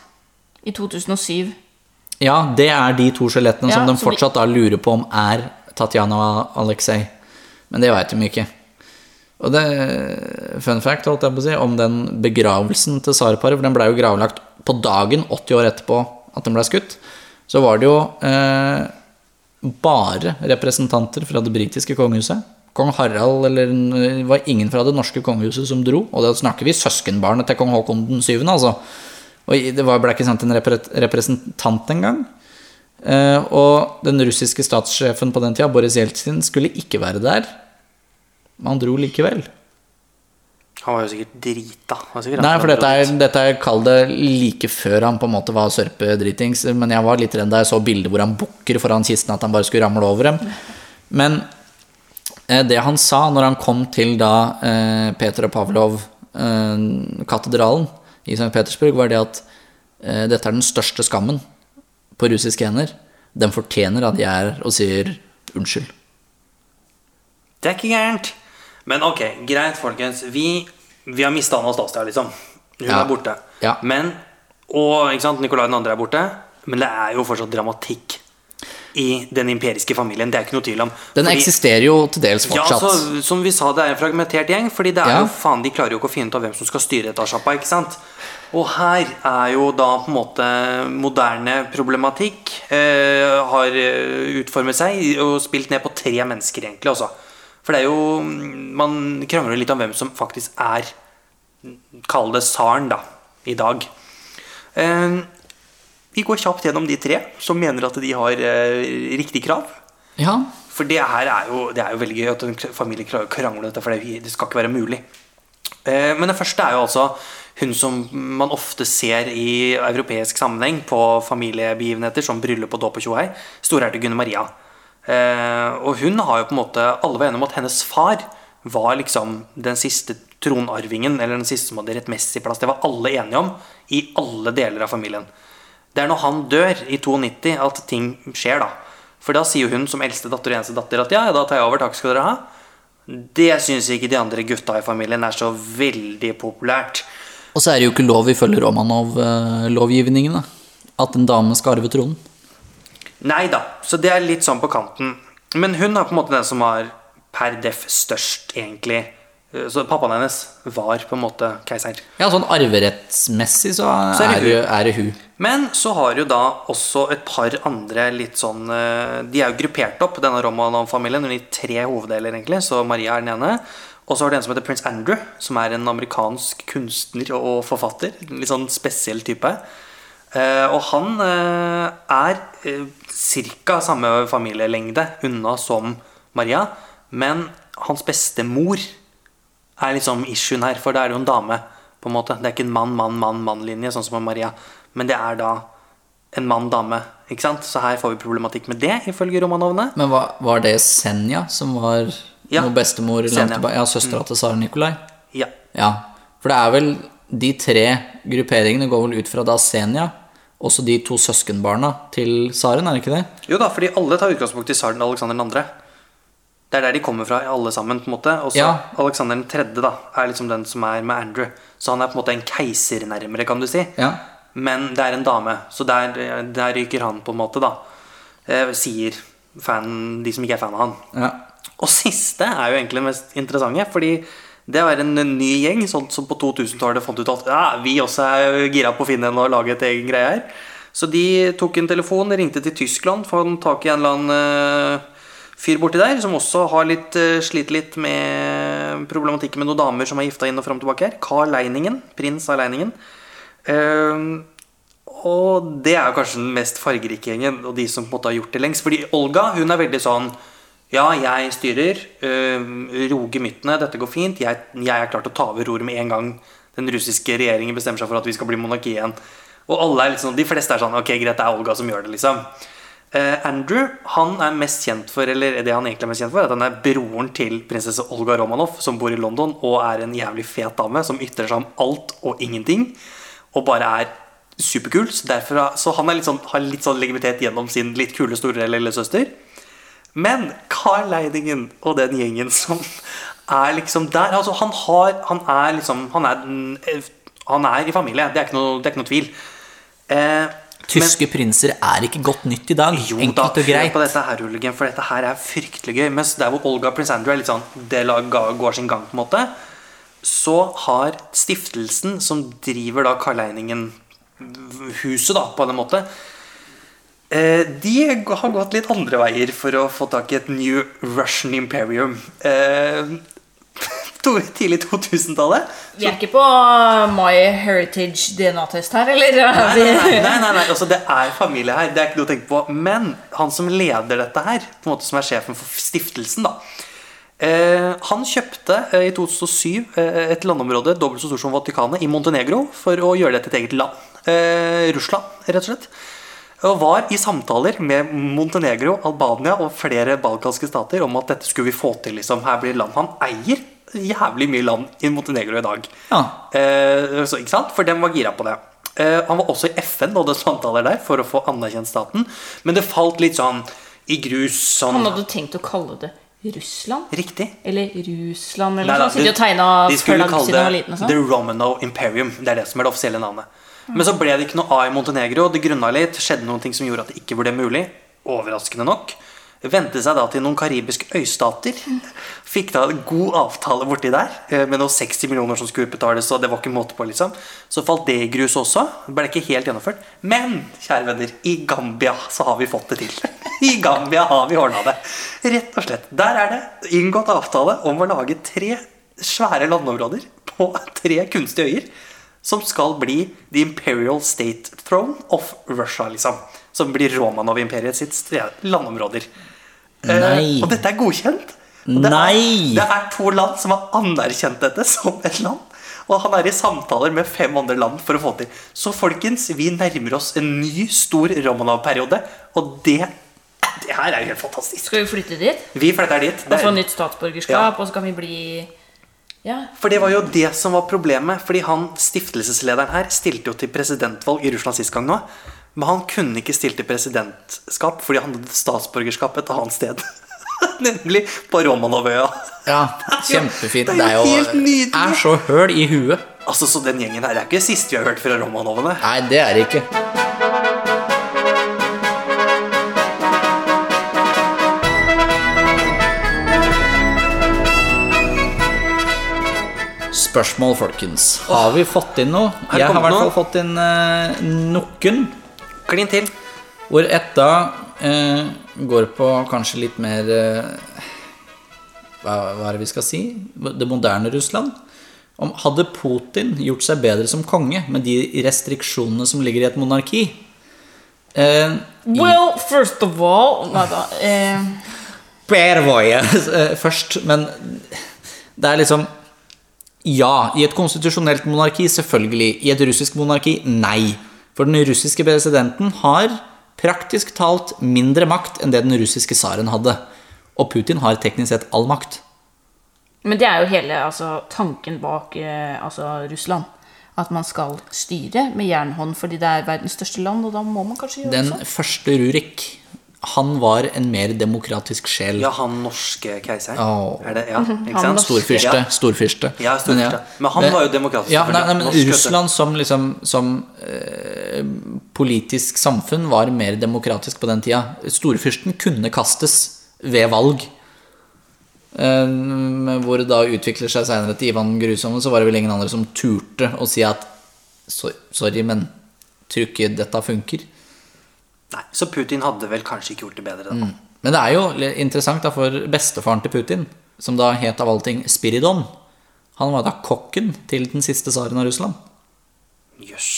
I 2007. Ja, det er de to skjelettene Ja, som de fortsatt da lurer på om er Tatjana og Aleksej. Men det veit de ikke. Og det fun fact holdt jeg på å si, om den begravelsen til tsarparet, for den ble jo gravlagt på dagen 80 år etterpå at den ble skutt, så var det jo eh, bare representanter fra det britiske kongehuset. Kong Harald eller var ingen fra det norske kongehuset som dro. Og da snakker vi søskenbarnet til kong Haakon den syvende, altså. Og det ble ikke sendt en repre representant engang. Eh, og den russiske statssjefen på den tida, Boris Jeltsin, skulle ikke være der. Men han dro likevel. Han var jo sikkert drita. Sikkert Nei, for dette er, dette er kall det like før han på en måte var sørpedritings. Men jeg var litt redd da jeg så bildet hvor han bukker foran kisten, at han bare skulle ramle over dem. Men eh, det han sa når han kom til da eh, Peter og Pavlov-katedralen i St. Petersburg, var det at eh, dette er den største skammen på russiske hender. Den fortjener at jeg er og sier unnskyld. Det er ikke gærent. Men ok, greit, folkens. Vi, vi har mista Anastasia, liksom. Hun Ja. er borte. Ja. Men, og ikke sant, Nicolai den andre er borte. Men det er jo fortsatt dramatikk i den imperiske familien. Det er ikke noe tvil om. Den Fordi- eksisterer jo til dels Ja, fortsatt. altså, som vi sa, det er en fragmentert gjeng. Fordi det er Ja. jo faen, De klarer jo ikke å finne ut av hvem som skal styre dette sjappa. ikke sant? Og her er jo da på en måte moderne problematikk eh, har eh, utformet seg og spilt ned på tre mennesker, egentlig. også For det er jo Man krangler litt om hvem som faktisk er Kall det tsaren, da, i dag. Eh, vi går kjapt gjennom de tre som mener at de har eh, riktig krav. Ja, For det her er jo, det er jo veldig gøy at en familie klarer å krangle om dette, for det, det skal ikke være mulig. Eh, Men det første er jo altså hun som man ofte ser i europeisk sammenheng på familiebegivenheter som bryllup og dåp og tjohei. Storhertugunne Maria. Eh, Og hun har jo på en måte Alle var enige om at hennes far var liksom den siste tronarvingen, eller den siste som hadde rettmessig plass. Det var alle enige om i alle deler av familien. Det er når han dør i 92 at ting skjer, da. For da sier hun som eldste datter og eneste datter at ja, da tar jeg over, takk skal dere ha. Det syns ikke de andre gutta i familien er så veldig populært. Og så er det jo ikke lov ifølge Romanov-lovgivningen da, at en dame skal arve tronen. Nei da, så det er litt sånn på kanten. Men hun er på en måte den som var per def størst, egentlig. Så pappaen hennes var på en måte keiser. Ja, sånn arverettsmessig så Så er er det det, er det hun. Men så har jo da også et par andre litt sånn eh, De er jo gruppert opp, denne Romanov-familien, i tre hoveddeler, egentlig. Så Maria er den ene. Og så har du en som heter Prince Andrew, som er en amerikansk kunstner og forfatter. En litt sånn spesiell type. Eh, og han eh, er eh, ca. samme familielengde unna som Maria. Men hans bestemor er liksom issuen her, for da er det jo en dame. på en måte Det er ikke en mann, mann, mann, mann-linje, sånn som med Maria. Men det er da en mann-dame. ikke sant? Så her får vi problematikk med det, ifølge Romanovene. Men hva, var det Senja som var Ja, noe bestemor Senja. Ja, søstera til Sara Nikolai? Ja. Ja. For det er vel de tre grupperingene går vel ut fra da Senja, også de to søskenbarna til tsaren, er det ikke det? Jo da, fordi alle tar utgangspunkt i tsaren Aleksander 2. Det er der de kommer fra, alle sammen. på en måte Og så Ja. Aleksander 3. da er liksom den som er med Andrew. Så han er på en måte en keiser nærmere, kan du si. Ja. Men det er en dame, så der, der ryker han, på en måte, da. Eh, sier fan, de som ikke er fan av han. ja. Og siste er jo egentlig det mest interessante, fordi det var en ny gjeng sånn som på 2000-tallet fant ut at ja, vi også er gira på å finne en og lage et egen greie her. Så de tok en telefon, ringte til Tyskland, fant tak i en eller annen eh, fyr borti der, som også har litt, uh, sliter litt med problematikken med noen damer som er gifta inn og fram og tilbake her. Carl Leiningen, prins av Leiningen. Uh, og det er jo kanskje den mest fargerike gjengen, og de som på en måte har gjort det lengst. Fordi Olga hun er veldig sånn Ja, jeg styrer. Øh, roger myttene. Dette går fint. Jeg, jeg er klar til å ta over roret med en gang den russiske regjeringen bestemmer seg for at vi skal bli monarki igjen. Og alle er sånn, de fleste er sånn Ok, greit, det er Olga som gjør det, liksom. Uh, Andrew han er mest kjent for Eller det han egentlig er mest kjent for, er at han er broren til prinsesse Olga Romanov, som bor i London og er en jævlig fet dame som ytrer seg om alt og ingenting. Og bare er superkul. Så, derfor, så han litt sånn, har litt sånn legitimitet gjennom sin litt kule store lillesøster. Men Carl Leidingen og den gjengen som er liksom der altså Han har Han er liksom Han er, han er i familie. Det er ikke noe, det er ikke noe tvil. Eh, Tyske prinser er ikke godt nytt i dag. jo da, Enkelt og hør greit. på dette her, Ulriken, for dette her er fryktelig gøy. Mens der hvor Olga Prince Andrew er litt sånn Det går sin gang, på en måte, så har stiftelsen som driver da Carl Leiningen-huset, da, på en måte De har gått litt andre veier for å få tak i et New Russian Imperium. Eh, <laughs> tidlig 2000-tallet. Vi er ikke på My Heritage DNA-test her, eller? Nei, nei, <laughs> nei, nei, altså det er familie her. Det er ikke noe å tenke på. Men han som leder dette her, på en måte som er sjefen for stiftelsen, da eh, Han kjøpte eh, i 2007 eh, et landområde dobbelt så stort som Vatikanet i Montenegro for å gjøre det til et eget land. Eh, Russland, rett og slett. Og var i samtaler med Montenegro, Albania og flere balkanske stater om at dette skulle vi få til. liksom, Her blir land Han eier jævlig mye land i Montenegro i dag. Ja. Eh, så, ikke sant? For den var gira på det. Eh, han var også i FN og hadde samtaler der for å få anerkjent staten. Men det falt litt sånn i grus. Sånn Han hadde tenkt å kalle det Russland? Riktig. Eller Rusland, eller noe sånt. Og de skulle kalle det liten The sånn. Romanov Imperium. Det er det som er det offisielle navnet. Men så ble det ikke noe av i Montenegro. Det grunna litt. Skjedde noen ting som gjorde at det ikke ble mulig. Overraskende nok. Vendte seg da til noen karibiske øystater. Fikk da en god avtale borti der eh, med noen 60 millioner som skulle utbetales. Og det var ikke måte på liksom Så falt det i grus også. Ble ikke helt gjennomført. Men kjære venner, i Gambia så har vi fått det til. I Gambia har vi ordna det. Rett og slett. Der er det inngått avtale om å lage tre svære landområder på tre kunstige øyer. Som skal bli The Imperial State Throne of Russia, liksom. Som blir Romanov-imperiet sitt sted- landområder. Eh, og dette er godkjent. Og det Nei. Er, det er to land som har anerkjent dette som et land. Og han er i samtaler med fem andre land for å få til. Så folkens, vi nærmer oss en ny, stor Romanov-periode. Og det, det her er jo helt fantastisk. Skal vi flytte dit? Vi flytter dit. Og få nytt statsborgerskap, Ja. og så kan vi bli Ja. for det var jo det som var problemet. Fordi han stiftelseslederen her stilte jo til presidentvalg i Russland sist gang nå. Men han kunne ikke stille til presidentskap fordi han hadde statsborgerskap et annet sted. <laughs> Nemlig på Romanovøya. Ja, <laughs> kjempefint. Det er jo helt nydelig. er så høl i huet. Altså, Så den gjengen her er ikke siste vi har hørt fra Romanovene. Nei, det er det ikke. Spørsmål, folkens. Har vi fått inn noe? Jeg har i hvert fall fått inn uh, noen. Klin til. Hvor etta eh, går på kanskje litt mer eh, hva, hva er det vi skal si? Det moderne Russland. Om, hadde Putin gjort seg bedre som konge med de restriksjonene som ligger i et monarki? Eh, Well, first of all Nei da. Eh, Pervoje eh, først, men det er liksom Ja, i et konstitusjonelt monarki, selvfølgelig. I et russisk monarki, nei. For den russiske presidenten har praktisk talt mindre makt enn det den russiske tsaren hadde. Og Putin har teknisk sett all makt. men det er jo hele altså, tanken bak eh, altså, Russland. At man skal styre med jernhånd fordi det er verdens største land, og da må man kanskje gjøre Den det sånn. første Rurik, han var en mer demokratisk sjel. Ja, han norske keiseren. Oh. Er det, ja, ikke Mhm. Sant? Storfyrste. Ja. Storfyrste. Ja, storfyrste. Men han var jo demokratisk, Ja, nei, nei, men. Norsk. Russland som, liksom, som eh, politisk samfunn var mer demokratisk på den tida. Storfyrsten kunne kastes ved valg. Eh, hvor det da utvikler seg senere til Ivan Grusomme, så var det vel ingen andre som turte å si at sorry, men tror ikke dette funker. Nei, Så Putin hadde vel kanskje ikke gjort det bedre da. Mm. Men det er jo interessant da for bestefaren til Putin, som da het av alle ting Spiridon. Han var da kokken til den siste tsaren av Russland. Jøss.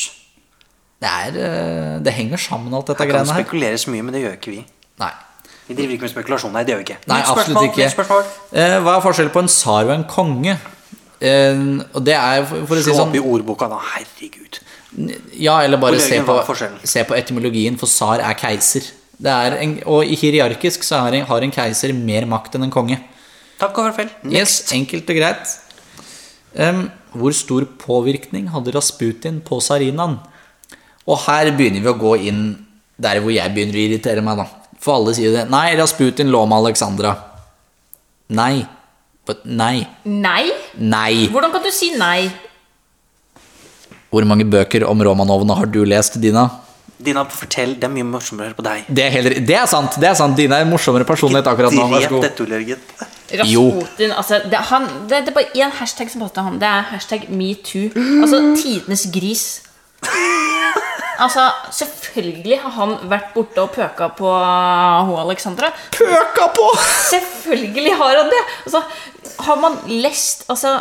Det, er, eh, det henger sammen, alt dette Her kan det kan her. spekuleres mye, men det gjør ikke vi. Nei, Vi driver ikke med spekulasjon. Nei, det gjør vi ikke. Nei absolutt ikke. Eh, hva er forskjellen på en tsar og en konge? Eh, og det er, for, å si Slå sånn opp i ordboka, da. Herregud. Ja, eller bare se på, se på etymologien, for tsar er keiser. Det er en, og i hierarkisk så er en, har en keiser mer makt enn en konge. Takk og farvel. Yes, enkelt og greit. Um, hvor stor påvirkning hadde Rasputin på tsarinaen? Og her begynner vi å gå inn der hvor jeg begynner å irritere meg, da. For alle sier det. Nei, Rasputin lå med Alexandra. Nei. But nei. Nei? Nei. Hvordan kan du si nei? Hvor mange bøker om Romanovene har du lest, Dina? Dina, fortell. Det er mye morsommere på deg. Det er, heller, det er sant. det er sant Dina er en morsommere personlighet akkurat nå. Vær så god. Rasputin altså, det, han, det, det er bare én hashtag som passer til ham. Det er hashtag metoo. Altså tidenes gris. Altså, Selvfølgelig har han vært borte og pøka på hun Alexandra. Pøka på! Selvfølgelig har han det! Altså, Har man lest altså,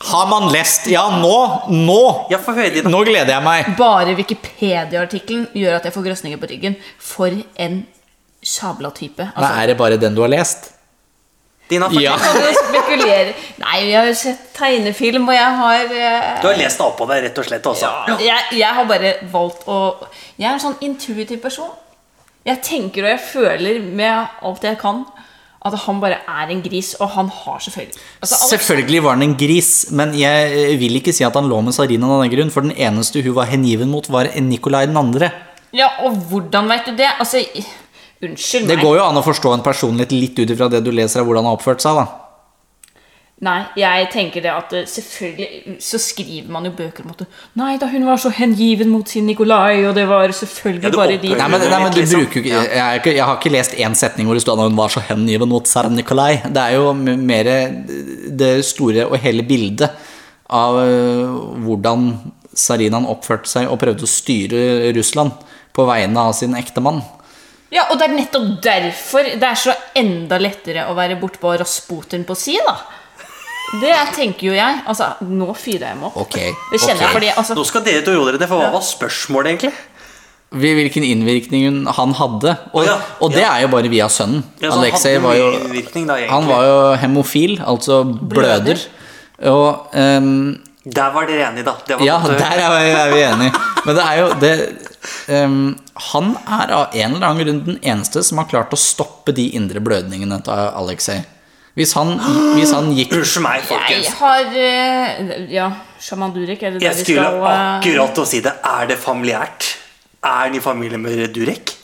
Har man lest? Ja, nå! Nå! Ja. Nå gleder jeg meg. Bare Wikipedia-artikkelen gjør at jeg får grøsninger på ryggen. For en sjabla type. Nei, Altså, er det bare den du har lest? Dina. Ja. Nei, vi har sett tegnefilm, og jeg har eh, Du har lest deg opp på det, rett og slett. Også. jeg, jeg har bare valgt å Jeg er en sånn intuitiv person. Jeg tenker og jeg føler med alt jeg kan at han bare er en gris, og han har selvfølgelig altså, Selvfølgelig var han en gris, men jeg eh, vil ikke si at han lå med Sarina av den grunn, for den eneste hun var hengiven mot, var Nikolai den andre. Ja, og hvordan vet du det? Altså, unnskyld Det går jo an å forstå en personlighet litt ut ifra det du leser av hvordan han har oppført seg, da. Nei, jeg tenker det at eh, selvfølgelig så skriver man jo bøker om at Nei da, hun var så hengiven mot sin Nikolai, og det var selvfølgelig Ja, bare de Nei, men, nei, men du Liksom. bruker jo jeg, er ikke- jeg har ikke lest én setning hvor det står at hun var så hengiven mot tsar Nikolai. Det er jo mer det store og hele bildet av øh, hvordan Tsarinaen oppførte seg og prøvde å styre Russland på vegne av sin ektemann. Ja, og det er nettopp derfor det er så enda lettere å være bortpå Rasputin på si, da. Det tenker jo jeg. Altså, nå fyrer jeg meg opp. Okay, Det kjenner jeg fordi altså, Nå skal dere å roe dere ned, for hva var spørsmålet, egentlig? Hvilken innvirkning han hadde. Og, Å ja, og det ja. er jo bare via sønnen. Ja, Alexei var jo da. Han var jo hemofil, altså bløder. Og um, Der var dere enige, da. Det var Ja, godt der er vi, er vi enige. Men det er jo det um, Han er av en eller annen grunn den eneste som har klart å stoppe de indre blødningene til Alexei. Hvis han, hvis han gikk <gasps> Unnskyld meg, Jeg har eh, Ja, sjaman Durek, er det der Jeg vi skulle skal eh, akkurat å si det. Er det familiært? Er han i familie med Durek?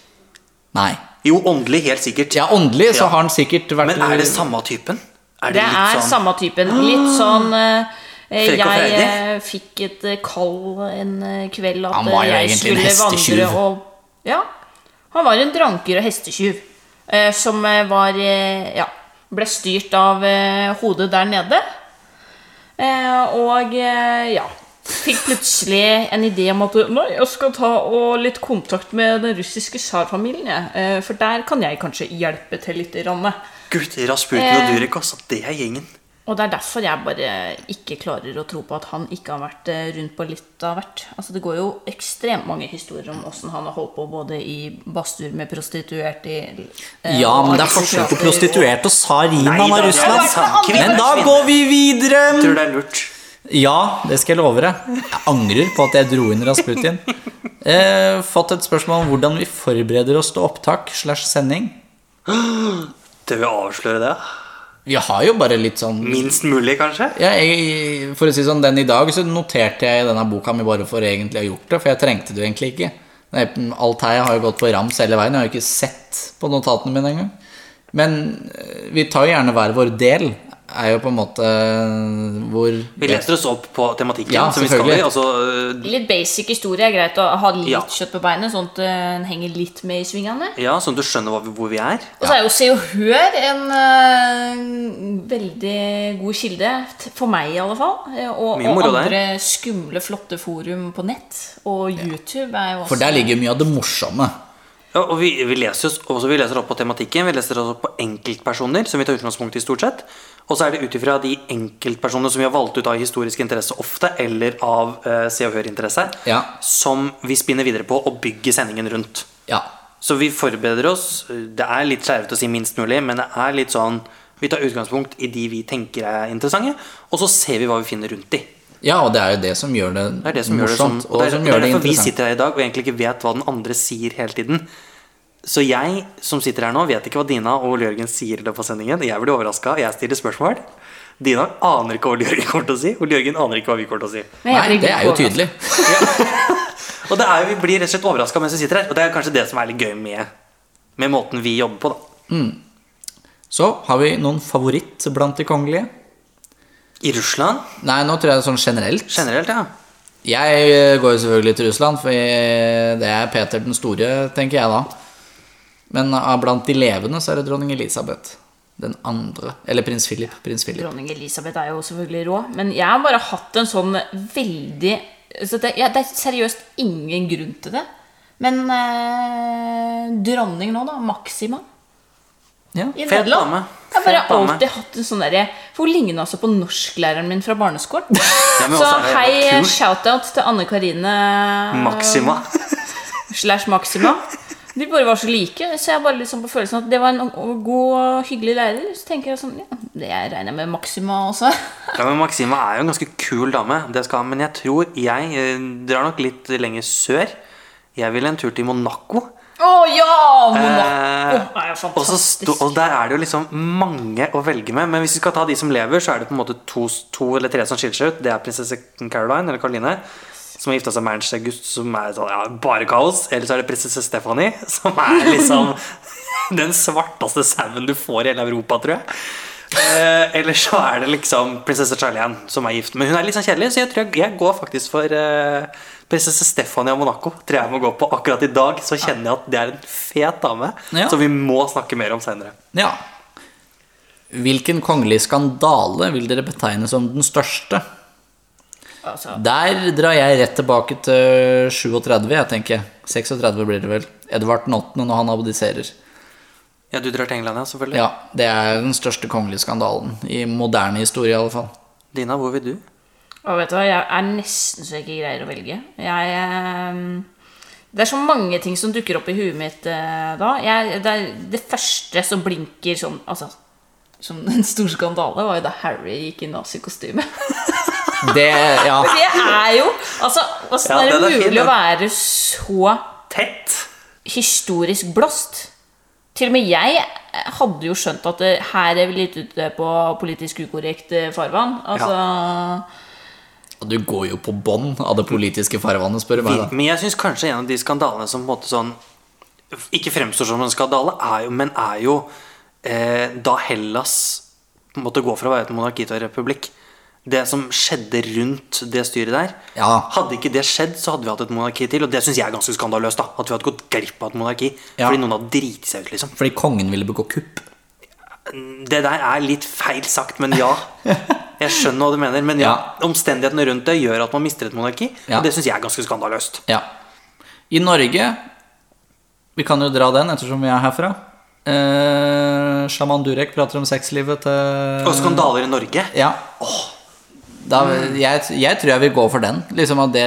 Nei. Jo, åndelig, helt sikkert. Ja, åndelig så Ja. har han sikkert vært Men er det samme typen? Er Det litt er sånn- samme typen. Litt sånn eh, Frekk og Jeg freidig? eh, fikk et eh, kall en eh, kveld at Han var jo eh, jeg egentlig en skulle og Ja. Han var en dranker og hestetyv. eh, som eh, var eh, Ja. Ble styrt av eh, hodet der nede. Eh, og eh, ja. Fikk plutselig en idé om at Nei, jeg skal ta og litt kontakt med den russiske tsarfamilien. Eh, for der kan jeg kanskje hjelpe til litt. Gud, Rasputin og Durek, altså. Det er gjengen. Og det er derfor jeg bare ikke klarer å tro på at han ikke har vært eh, rundt på litt av hvert. Altså Det går jo ekstremt mange historier om åssen han har holdt på både i badstuer med prostituerte eh, Ja, men det er forskjell på prostituerte prostituert og tsarinaen Nei av da, det er Russland. Men da går vi videre! Tror det er lurt. Ja, det skal jeg love deg. Jeg angrer på at jeg dro inn Rasputin. Eh, fått et spørsmål om hvordan vi forbereder oss til opptak slash sending. Tør vi avsløre det? Vi har jo bare litt sånn Minst mulig, kanskje? ja, jeg, For å si sånn, den i dag så noterte jeg i denne boka mi bare for egentlig å ha gjort det, for jeg trengte det jo egentlig ikke. Alt her har jo gått på rams hele veien. Jeg har jo ikke sett på notatene mine engang. Men eh, vi tar jo gjerne hver vår del. Er jo på en måte hvor Vi leter oss opp på tematikken. Ja, som vi skal i, altså, øh, Litt basic historie er greit å ha litt Ja. kjøtt på beinet, sånn at den henger litt med i svingene. ja, Sånn at du skjønner hva vi, hvor vi er. Og så er jo Se og Hør en eh, veldig god kilde, for meg i alle fall. eh, Og, og andre der. skumle, flotte forum på nett. Og YouTube er jo også For der ligger mye av det morsomme. Ja, og vi, vi, leser oss, også, vi leser opp på tematikken, vi leser også på enkeltpersoner, som vi tar utgangspunkt i stort sett. Og så er det ut ifra de enkeltpersonene som vi har valgt ut av historisk interesse ofte, eller av eh, Se og Hør-interesse, Ja. som vi spinner videre på og bygger sendingen rundt. Ja. Så vi forbereder oss. Det er litt skjervet å si minst mulig, men det er litt sånn Vi tar utgangspunkt i de vi tenker er interessante, og så ser vi hva vi finner rundt de. Ja, og det er jo det som gjør det, Det det som gjør det sånn. morsomt. Og det er, og det er det derfor vi sitter her i dag og egentlig ikke vet hva den andre sier hele tiden. så jeg som sitter her nå, vet ikke hva Dina og Ole Jørgen sier i løpet av sendingen. Jeg blir overraska. Jeg stiller spørsmål. Dina aner ikke hva Ole Jørgen kommer til å si. Ole Jørgen aner ikke hva vi kommer til å si. Nei, det er jo tydelig. <laughs> Og det er jo, vi blir rett og slett overraska mens vi sitter her. Og det er kanskje det som er litt gøy med, med måten vi jobber på, da. Så har vi noen favoritt blant de kongelige. I Russland Nei, nå tror jeg det er sånn generelt. generelt, ja. Jeg eh, går jo selvfølgelig til Russland, for det er Peter den store, tenker jeg da. Men blant de levende så er det dronning Elisabeth. Den andre. Eller prins Philip. Prins Philip. Dronning Elisabeth er jo selvfølgelig rå, men jeg har bare hatt en sånn veldig så det, ja, det er seriøst ingen grunn til det. Men eh, dronning nå, da. Maxima. Ja. I Fet dame. Jeg har bare alltid hatt en sånn derre For hun ligner altså på norsklæreren min fra barneskolen. Ja, Så det hei, jævla shout-out til Anne Karine Maxima. <laughs> slash Maxima. De bare var så like, så jeg bare liksom på følelsen at det var en god og hyggelig lærer. Så tenker jeg sånn, ja, det regner jeg med Maxima også. Ja, men Maxima er jo en ganske kul dame. Det skal, men jeg tror jeg eh, drar nok litt lenger sør. Jeg vil en tur til Monaco. Å ja! Monaco Eh, er jo og, så sto, og der er det jo liksom mange å velge med. Men hvis vi skal ta de som lever, så er det på en måte to, to eller tre som skiller seg ut. Det er prinsesse Caroline, eller Caroline, som har gifta seg med Ernst August, som er sånn, ja, bare kaos. Eller så er det prinsesse Stephanie, <laughs> som er liksom <laughs> den svarteste sauen du får i hele Europa, tror jeg. Eh, eller så er det liksom prinsesse Charlene som er gift. Men hun er litt sånn kjedelig, så jeg tror jeg, jeg går faktisk for eh, prinsesse Stefania Monaco. Tror jeg må gå på Akkurat i dag så kjenner jeg at det er en fet dame Ja. som vi må snakke mer om senere. ja. Hvilken kongelig skandale vil dere betegne som den største? Altså, Der drar jeg rett tilbake til 37, jeg tenker. 36 blir det vel. Edvard 8. når han abdiserer. Ja, du drar til England, ja, selvfølgelig. Ja, det er den største kongelige skandalen. I moderne historie, i alle fall. Dina, hvor vil du? og vet du hva, jeg er nesten så jeg ikke greier å velge. Jeg eh, Det er så mange ting som dukker opp i huet mitt eh, da. Jeg, det, er det første som blinker sånn Altså, som en stor skandale, var jo da Harry gikk i nazikostyme. <laughs> Det, ja. Det er jo Altså, åssen Ja, er det er mulig den. å være så Tett! historisk blåst. Til og med jeg hadde jo skjønt at det, her er vi litt ute på politisk ukorrekt eh, farvann. Altså Og du går jo på bånn av det politiske farvannet, spør du meg. da Men jeg syns kanskje en av de skandalene som på en måte sånn ikke fremstår som en skandale, er jo, men er jo eh, da Hellas måtte gå fra å være et monarki til en republikk. Det som skjedde rundt det styret der. Ja. Hadde ikke det skjedd, så hadde vi hatt et monarki til. Og det syns jeg er ganske skandaløst. da At vi hadde gått glipp av et monarki Ja. fordi noen hadde driti seg ut. liksom Fordi kongen ville begå kupp. Det der er litt feil sagt, men ja. <laughs> Jeg skjønner hva du mener. Men ja, omstendighetene rundt det gjør at man mister et monarki. Ja. Og det syns jeg er ganske skandaløst. Ja. I Norge Vi kan jo dra den ettersom vi er herfra. Eh, Shaman Durek prater om sexlivet til Og skandaler i Norge. Ja. Da, jeg, jeg tror jeg vil gå for den. Liksom At det,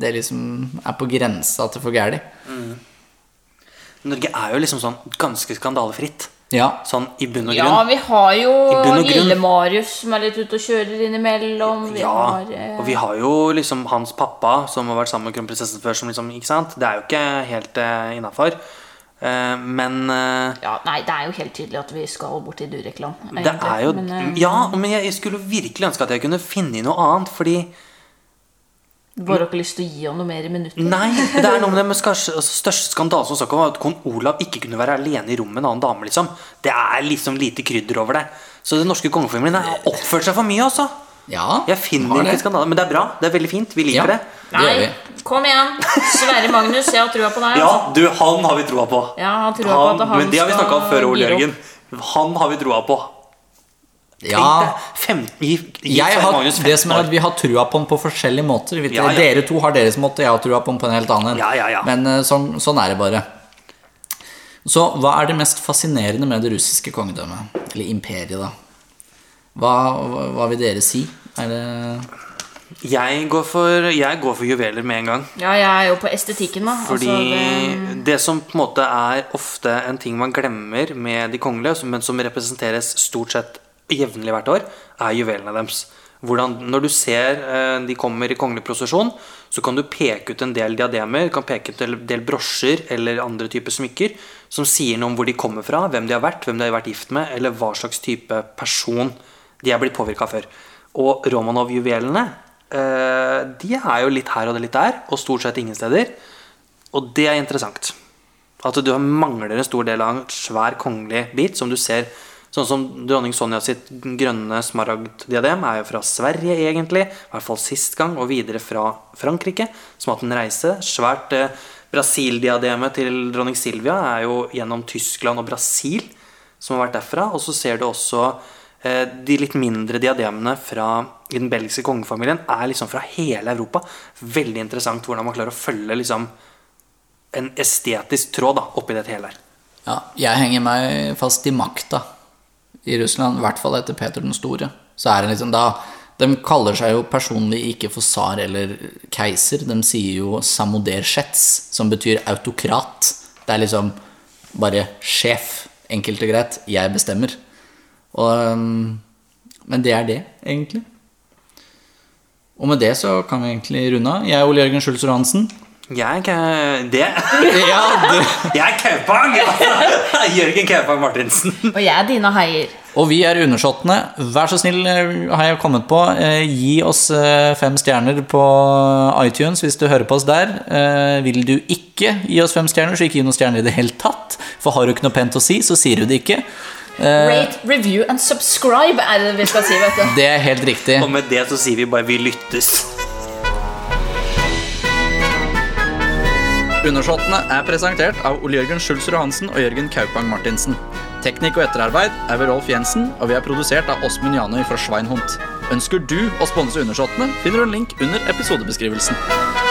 det liksom er på grensa til for gæli. Norge er jo liksom sånn ganske skandalefritt. Ja. Sånn i bunn og grunn. Ja, vi har jo. Lille-Marius som er litt ute og kjører innimellom. Vi Ja, har, eh, og vi har jo liksom hans pappa, som har vært sammen med kronprinsessen før. Som liksom, ikke sant? Det er jo ikke helt eh, innafor. Men eh, ja, Nei, det er jo helt tydelig at vi skal bort til Durekland. det er jo Men, eh, Ja, men jeg, skulle virkelig ønske at jeg kunne finne noe annet. Fordi Du bare har ikke lyst til å gi ham noe mer i minutter? Nei, det er noe med det <laughs> kanskje, altså, største skandalen som snakk om at kong Olav ikke kunne være alene i rommet med en annen dame. liksom Det er liksom lite krydder over det. Så den norske kongefamilien har oppført seg for mye, altså. Ja Jeg finner ikke det. men det er bra. Det er veldig fint. Vi liker Ja. det. Det Nei, vi. kom igjen! Sverre Magnus, jeg har trua på deg. Ja, altså. du, han har vi troa på. Ja, han tror på at han men det har vi snakka om før, Ole. Jørgen. Han har vi troa på. Ja. Fem, deg, 15, gi, gi Jeg har, det som er at Vi har trua på den på forskjellige måter. Ja, ja. Dere to har deres måte, jeg har trua på den på en helt annen. Ja, ja, ja. Men eh, sånn, sånn er det bare. Så hva er det mest fascinerende med det russiske kongedømmet? Eller imperiet, da? Hva, hva, vil dere si? Er det Jeg går, for, jeg går for juveler med en gang. Ja, jeg er jo på estetikken, da. Fordi Altså, det, det som på en måte er ofte en ting man glemmer med de kongelige, men som representeres stort sett jevnlig hvert år, er juvelene deres. hvordan, Når du ser eh, de kommer i kongelig prosesjon, så kan du peke ut en del diademer, du kan peke ut en del brosjer eller andre typer smykker som sier noe om hvor de kommer fra, hvem de har vært, hvem de har vært gift med, eller hva slags type person de er blitt påvirka før. Og Romanov-juvelene eh, de er jo litt her og litt der, og stort sett ingen steder. Og det er interessant. At du mangler en stor del av en svær kongelig bit, som du ser Sånn som dronning Sonja sitt grønne smaragddiadem er jo fra Sverige, egentlig. I hvert fall sist gang, og videre fra Frankrike, som har hatt en reise. Svært eh, Brasil-diademet til dronning Silvia er jo gjennom Tyskland og Brasil, som har vært derfra. Og så ser du også de litt mindre diademene fra, den belgiske kongefamilien er liksom fra hele Europa. Veldig interessant hvordan man klarer å følge liksom en estetisk tråd da, oppi dette hele her. Ja, jeg henger meg fast i makta i Russland, i hvert fall etter Peter den store. Så er det liksom da De kaller seg jo personlig ikke for tsar eller keiser. De sier jo samodersjets, som betyr autokrat. Det er liksom bare sjef. Enkelt og greit. Jeg bestemmer. Og, um, men det er det, egentlig. Og med det så kan vi egentlig runde av. Jeg er Ole Jørgen Schulz Johansen. Jeg er Det <laughs> Ja, du. Jeg er Kaupang! <laughs> Jørgen Kaupang Martinsen. Og jeg er Dina Heier. Og vi er undersåttene. Vær så snill, eh, har jeg kommet på. eh, Gi oss eh, fem stjerner på iTunes hvis du hører på oss der. Eh, Vil du ikke gi oss fem stjerner, så ikke gi noen stjerner i det hele tatt. For har du ikke noe pent å si, så sier du det ikke. Eh, Rate, review and subscribe er det vi skal si, vet du. Det er helt riktig. Og med det så sier vi bare 'vi lyttes'. Undersåttene er presentert av Ole Jørgen Schulz Johansen og Jørgen Kaupang Martinsen. Teknikk og etterarbeid er ved Rolf Jensen, og vi er produsert av Åsmund Janøy fra Schweinhund. Ønsker du å sponse Undersåttene, finner du en link under episodebeskrivelsen.